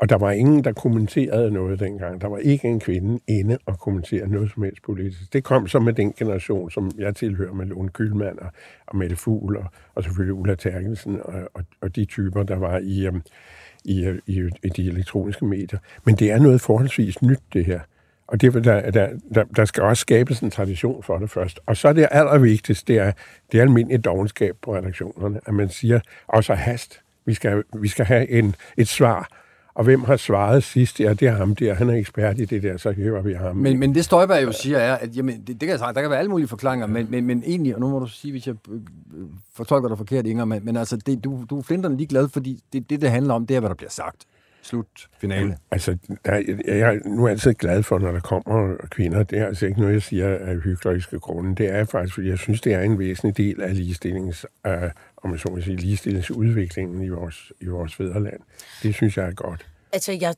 Og der var ingen, der kommenterede noget dengang. Der var ikke en kvinde inde og kommentere noget som helst politisk. Det kom så med den generation, som jeg tilhører med Lone Kylmand og, og Mette Fugl og, og selvfølgelig Ulla Terkelsen og, og, og de typer, der var i, um, i, øh, i, øh, i de elektroniske medier. Men det er noget forholdsvis nyt, det her. Og det, der, der, der, der skal også skabes en tradition for det først. Og så er det allervigtigste, det er, det er almindelig dogenskab på redaktionerne, at man siger, også hast, vi skal, vi skal have en, et svar. Og hvem har svaret sidst? Ja, det er ham der. Han er ekspert i det der, så hører vi ham. Men, men det Støjberg jo siger er, at jamen, det, det kan jeg sige, der kan være alle mulige forklaringer, men, men, men egentlig, og nu må du sige, hvis jeg øh, fortolker dig forkert, Inger, men, men altså, det, du, du er flinterne ligeglad, fordi det, det, det handler om, det er, hvad der bliver sagt. Slut. Finale. Altså, der, jeg, jeg er nu altid glad for, når der kommer kvinder. Det er altså ikke noget, jeg siger af hykleriske grunde. Det er faktisk, fordi jeg synes, det er en væsentlig del af ligestillings, øh, om man så må sige, ligestillingsudviklingen i vores, i vores fædreland. Det synes jeg er godt. Altså, jeg,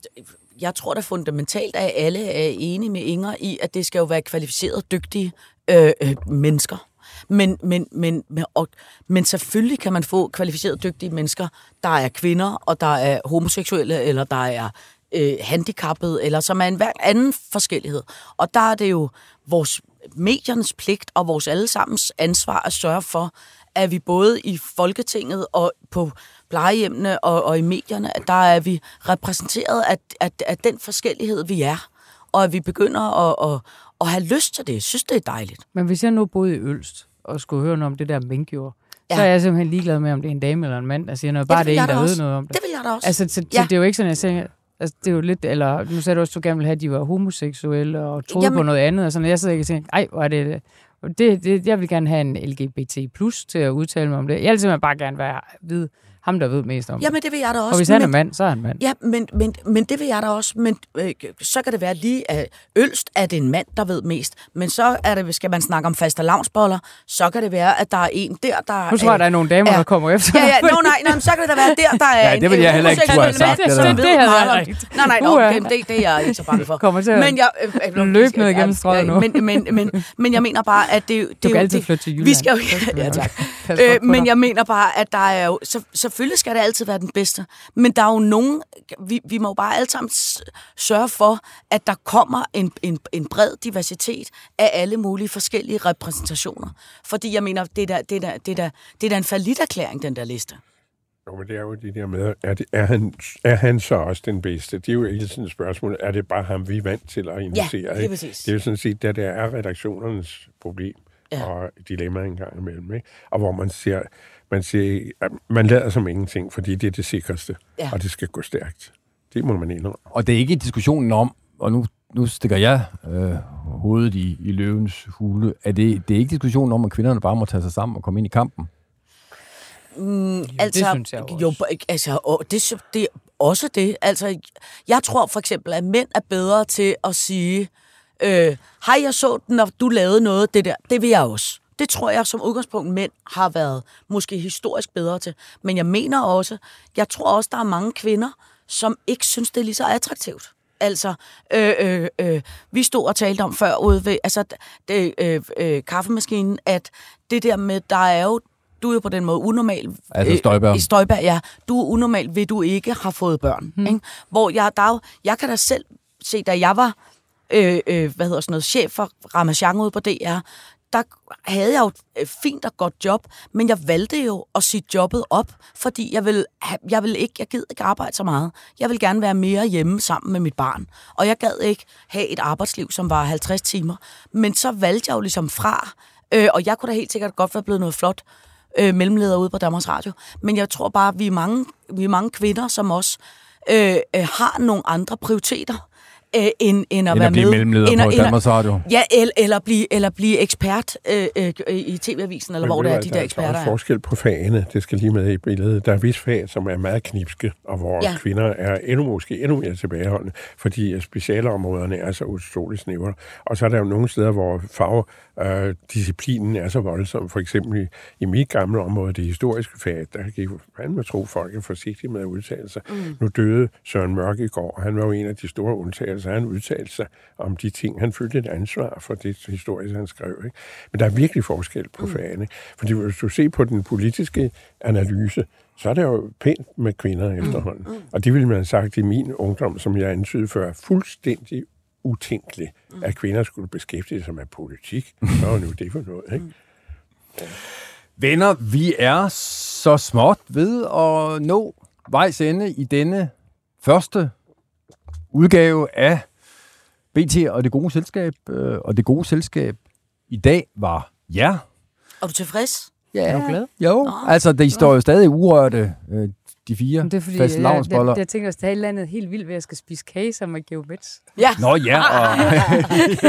jeg tror da fundamentalt, at alle er enige med Inger i, at det skal jo være kvalificerede, dygtige øh, øh, mennesker. Men, men, men, men, og, men selvfølgelig kan man få kvalificerede, dygtige mennesker, der er kvinder, og der er homoseksuelle, eller der er øh, handicappede, eller som er en hver anden forskellighed. Og der er det jo vores mediernes pligt og vores allesammens ansvar at sørge for, at vi både i Folketinget og på plejehjemmene og, og i medierne, at der er vi repræsenteret af, af, af den forskellighed, vi er. Og at vi begynder at, at, at have lyst til det. Jeg synes, det er dejligt. Men hvis jeg nu boede i Ølst og skulle høre noget om det der minkjord, ja. Ja. så er jeg simpelthen ligeglad med, om det er en dame eller en mand, der siger noget. Bare det det, er en, der ved noget om det. Det vil jeg da også. Altså, så, Ja. så det er jo ikke sådan, jeg siger, altså, det er jo lidt, eller nu sagde du også, at du gerne ville have, at de var homoseksuelle og troede Jamen- på noget andet, og sådan, jeg sidder ikke og tænker, ej, hvor er det, det, det, jeg vil gerne have en LGBT plus til at udtale mig om det. Jeg vil simpelthen bare gerne være, vide, ham der ved mest om det. Jamen, det vil jeg da også. Og hvis han er men- mand, så er han mand. Ja, men, men, men det vil jeg da også. Men øh, så kan det være lige, at Ølst er det en mand, der ved mest. Men så er det, skal man snakke om faste lavnsboller, så kan det være, at der er en der, der Nu tror jeg, der er nogle damer, ja. der kommer efter Ja, ja, no, nej, nej, men så kan det da være der, der er Ja, det vil jeg en heller ikke turde have sagt, det der. Det ved havde. Nej, nej, Uha. okay, men det, det er jeg ikke så bange for. Kommer til men jeg, øh, øh, løbe ned ja, igennem strøget nu. Men, men, men, men jeg mener bare, at det, det Du er kan jo- altid det- flytte til Jylland. Vi skal jo, ja, tak. Øh, men jeg mener bare, at der er jo... Så, selvfølgelig skal det altid være den bedste. Men der er jo nogen... Vi, vi må jo bare alle sammen sørge for, at der kommer en, en, en bred diversitet af alle mulige forskellige repræsentationer. Fordi jeg mener, det er da, det er da, det er da, det er da en erklæring den der liste. Jo, men det er jo det der med, er, det, er, han, er han så også den bedste? Det er jo hele tiden et spørgsmål. Er det bare ham, vi er vant til at invitere? lige ikke? præcis. Det er jo sådan set, det der er redaktionernes problem Ja. og dilemma en gang imellem. Ikke? Og hvor man siger, man at man lader som ingenting, fordi det er det sikreste, Ja. og det skal gå stærkt. Det må man indrømme. Og det er ikke diskussionen om, og nu, nu stikker jeg øh, hovedet i, i løvens hule, er det, det er ikke diskussionen om, at kvinderne bare må tage sig sammen og komme ind i kampen. Mm, det synes jeg jo jo, også. altså, og det, det er også det. Altså, jeg tror for eksempel, at mænd er bedre til at sige, øh, hej, jeg så den, når du lavede noget, det der, det vil jeg også. Det tror jeg som udgangspunkt, mænd har været måske historisk bedre til. Men jeg mener også, jeg tror også, der er mange kvinder, som ikke synes, det er lige så attraktivt. Altså, øh, øh, øh, vi stod og talte om før ude ved altså, det, øh, øh, kaffemaskinen, at det der med, der er jo, du er jo på den måde unormal. Altså Støjberg. Øh, Støjberg, ja. Du er unormal, ved du ikke har fået børn. Hmm. Ikke? Hvor jeg, der er jo, jeg kan da selv se, da jeg var øh, øh, hvad hedder sådan noget, chef for Ramachan ude på DR, der havde jeg jo et fint og godt job, men jeg valgte jo at sige jobbet op, fordi jeg vil, jeg vil ikke, jeg gider ikke arbejde så meget. Jeg vil gerne være mere hjemme sammen med mit barn. Og jeg gad ikke have et arbejdsliv, som var 50 timer. Men så valgte jeg jo ligesom fra, øh, og jeg kunne da helt sikkert godt være blevet noget flot øh, mellemleder ude på Danmarks Radio. Men jeg tror bare, at vi er mange, vi er mange kvinder, som også øh, øh, har nogle andre prioriteter øh, end, end at End være at blive med. mellemleder End at- på end Danmarks Radio. Ja, eller, eller, blive, eller blive ekspert øh, øh, i TV-avisen, eller Men hvor det er, de der der er eksperter også er. forskel på fagene. Det skal lige med i billedet. Der er visse fag, som er meget knipske, og hvor Ja. kvinder er endnu måske endnu mere tilbageholdende, fordi specialområderne er så utroligt snævre. Og så er der jo nogle steder, hvor fagdisciplinen er så voldsom. For eksempel i, i mit gamle område, det historiske fag, der gik man må tro, folk er forsigtige med at udtale sig. Mm. Nu døde Søren Mørk i går, og han var jo en af de store undtagelser. Han udtalte sig om de ting. Han følte et ansvar for det historiske, han skrev. Ikke? Men der er virkelig forskel på mm. fagene. Fordi hvis du ser på den politiske analyse, så er det jo pænt med kvinder efterhånden. Mm. Og det ville man have sagt i min ungdom, som jeg antydede før, fuldstændig utænkeligt, at kvinder skulle beskæftige sig med politik. Hvad var nu det for noget, ikke? Venner, vi er så småt ved at nå vejs ende i denne første udgave af BT og det gode selskab. Øh, Og det gode selskab i dag var jer. Er du tilfreds? Ja. Er du glad? Jo, altså de står jo stadig urørte, øh, de fire Men det er fordi, jeg, jeg, fastelavnsboller. jeg, jeg tænker, at der er et eller andet helt vildt ved, at jeg skal spise kage sammen med Geomets. Ja. Nå ja, og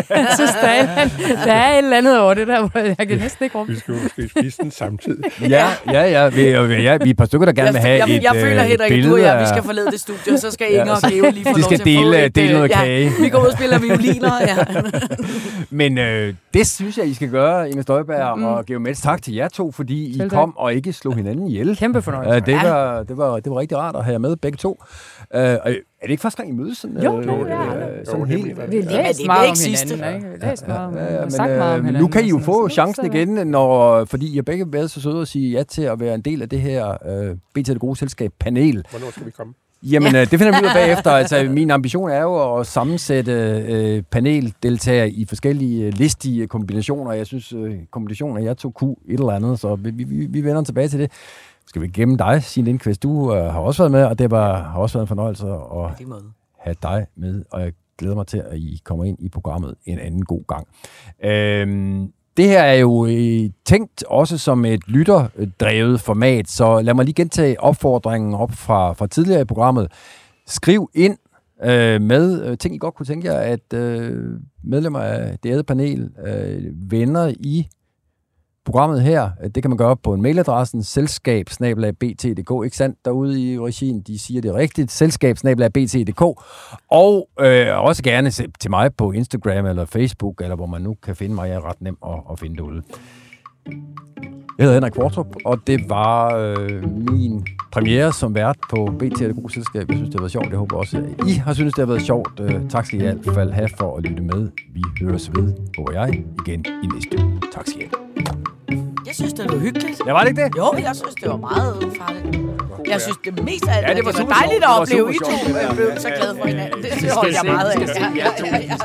Jeg synes, der er, et eller andet- der er et eller andet over det der, hvor jeg kan næsten ikke rumme. Vi skal måske spise den samtidig. ja, ja, ja, vi, ja, vi er et par stykker, der gerne vil have jeg, jeg, et, jeg føler, øh, Henrik, billede du og jeg, af- vi skal forlade det studie, og så skal Ja, Inger og så- Geo lige få de lov skal til at få dele- et, dele øh, noget ja, kage. Vi går ud og spiller violiner, ja. Men øh, det synes jeg, I skal gøre, Inger Støjberg mm. og Geomets. Tak til jer to, fordi I Selv tak. kom og ikke slog hinanden ihjel. Kæmpe fornøjelse. Uh, det, var, det, var, det var rigtig rart at have jer med, begge to. Uh, er det ikke første gang, I mødes? Sådan, Jo, øh, øh, ja. sådan Jo, det helt. Vi har det læst er meget ikke om hinanden, ikke? Vi har læst meget om Ja, ja, og sagt meget om men, øh, hinanden. nu kan I jo få chancen Så- igen, når, fordi I har begge været så søde at sige ja til at være en del af det her øh, BT Det Gode Selskab panel. Hvornår skal vi komme? Jamen, ja. det finder vi ud af bagefter. Altså, min ambition er jo at sammensætte øh, paneldeltagere i forskellige øh, listige kombinationer. Jeg synes, øh, kombinationer, jeg tog Q et eller andet, så vi, vi, vi vender tilbage til det. Skal vi gemme dig, Signe Lindqvist? Du øh, har også været med, og det var, har også været en fornøjelse at have dig med, og jeg glæder mig til, at I kommer ind i programmet en anden god gang. Øhm, det her er jo øh, tænkt også som et lytterdrevet format, så lad mig lige gentage opfordringen op fra, fra tidligere i programmet. Skriv ind øh, med øh, ting, I godt kunne tænke jer, at øh, medlemmer af det æde panel, øh, venner i programmet her. Øh, det kan man gøre på en mailadressen selskab bt.dk, ikke sandt? Derude i regien, de siger det rigtigt. Selskab bt.dk. Og øh, også gerne se- til mig på Instagram eller Facebook, eller hvor man nu kan finde mig. Jeg er ret nem at, at finde derude. Jeg hedder Henrik Kvartrup, og det var øh, min premiere som vært på BT og det gode selskab. Jeg synes, det har været sjovt. Jeg håber også, at I har synes, det har været sjovt. Øh, tak skal I i hvert fald have for at lytte med. Vi høres ved, håber jeg, igen i næste uge. Tak skal I have. Jeg synes, det var hyggeligt. Ja, var det ikke det? Jo, jeg synes, det var meget ufarligt. Jeg synes, det mest af alt, Ja, det var det var dejligt at Det opleve, I to øh, blev så glade for hinanden. Det synes jeg meget af. Ja, ja, ja, ja.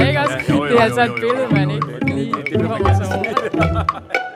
Ja, ikke også? Det er altså et billede, man ikke lige kommer sig over.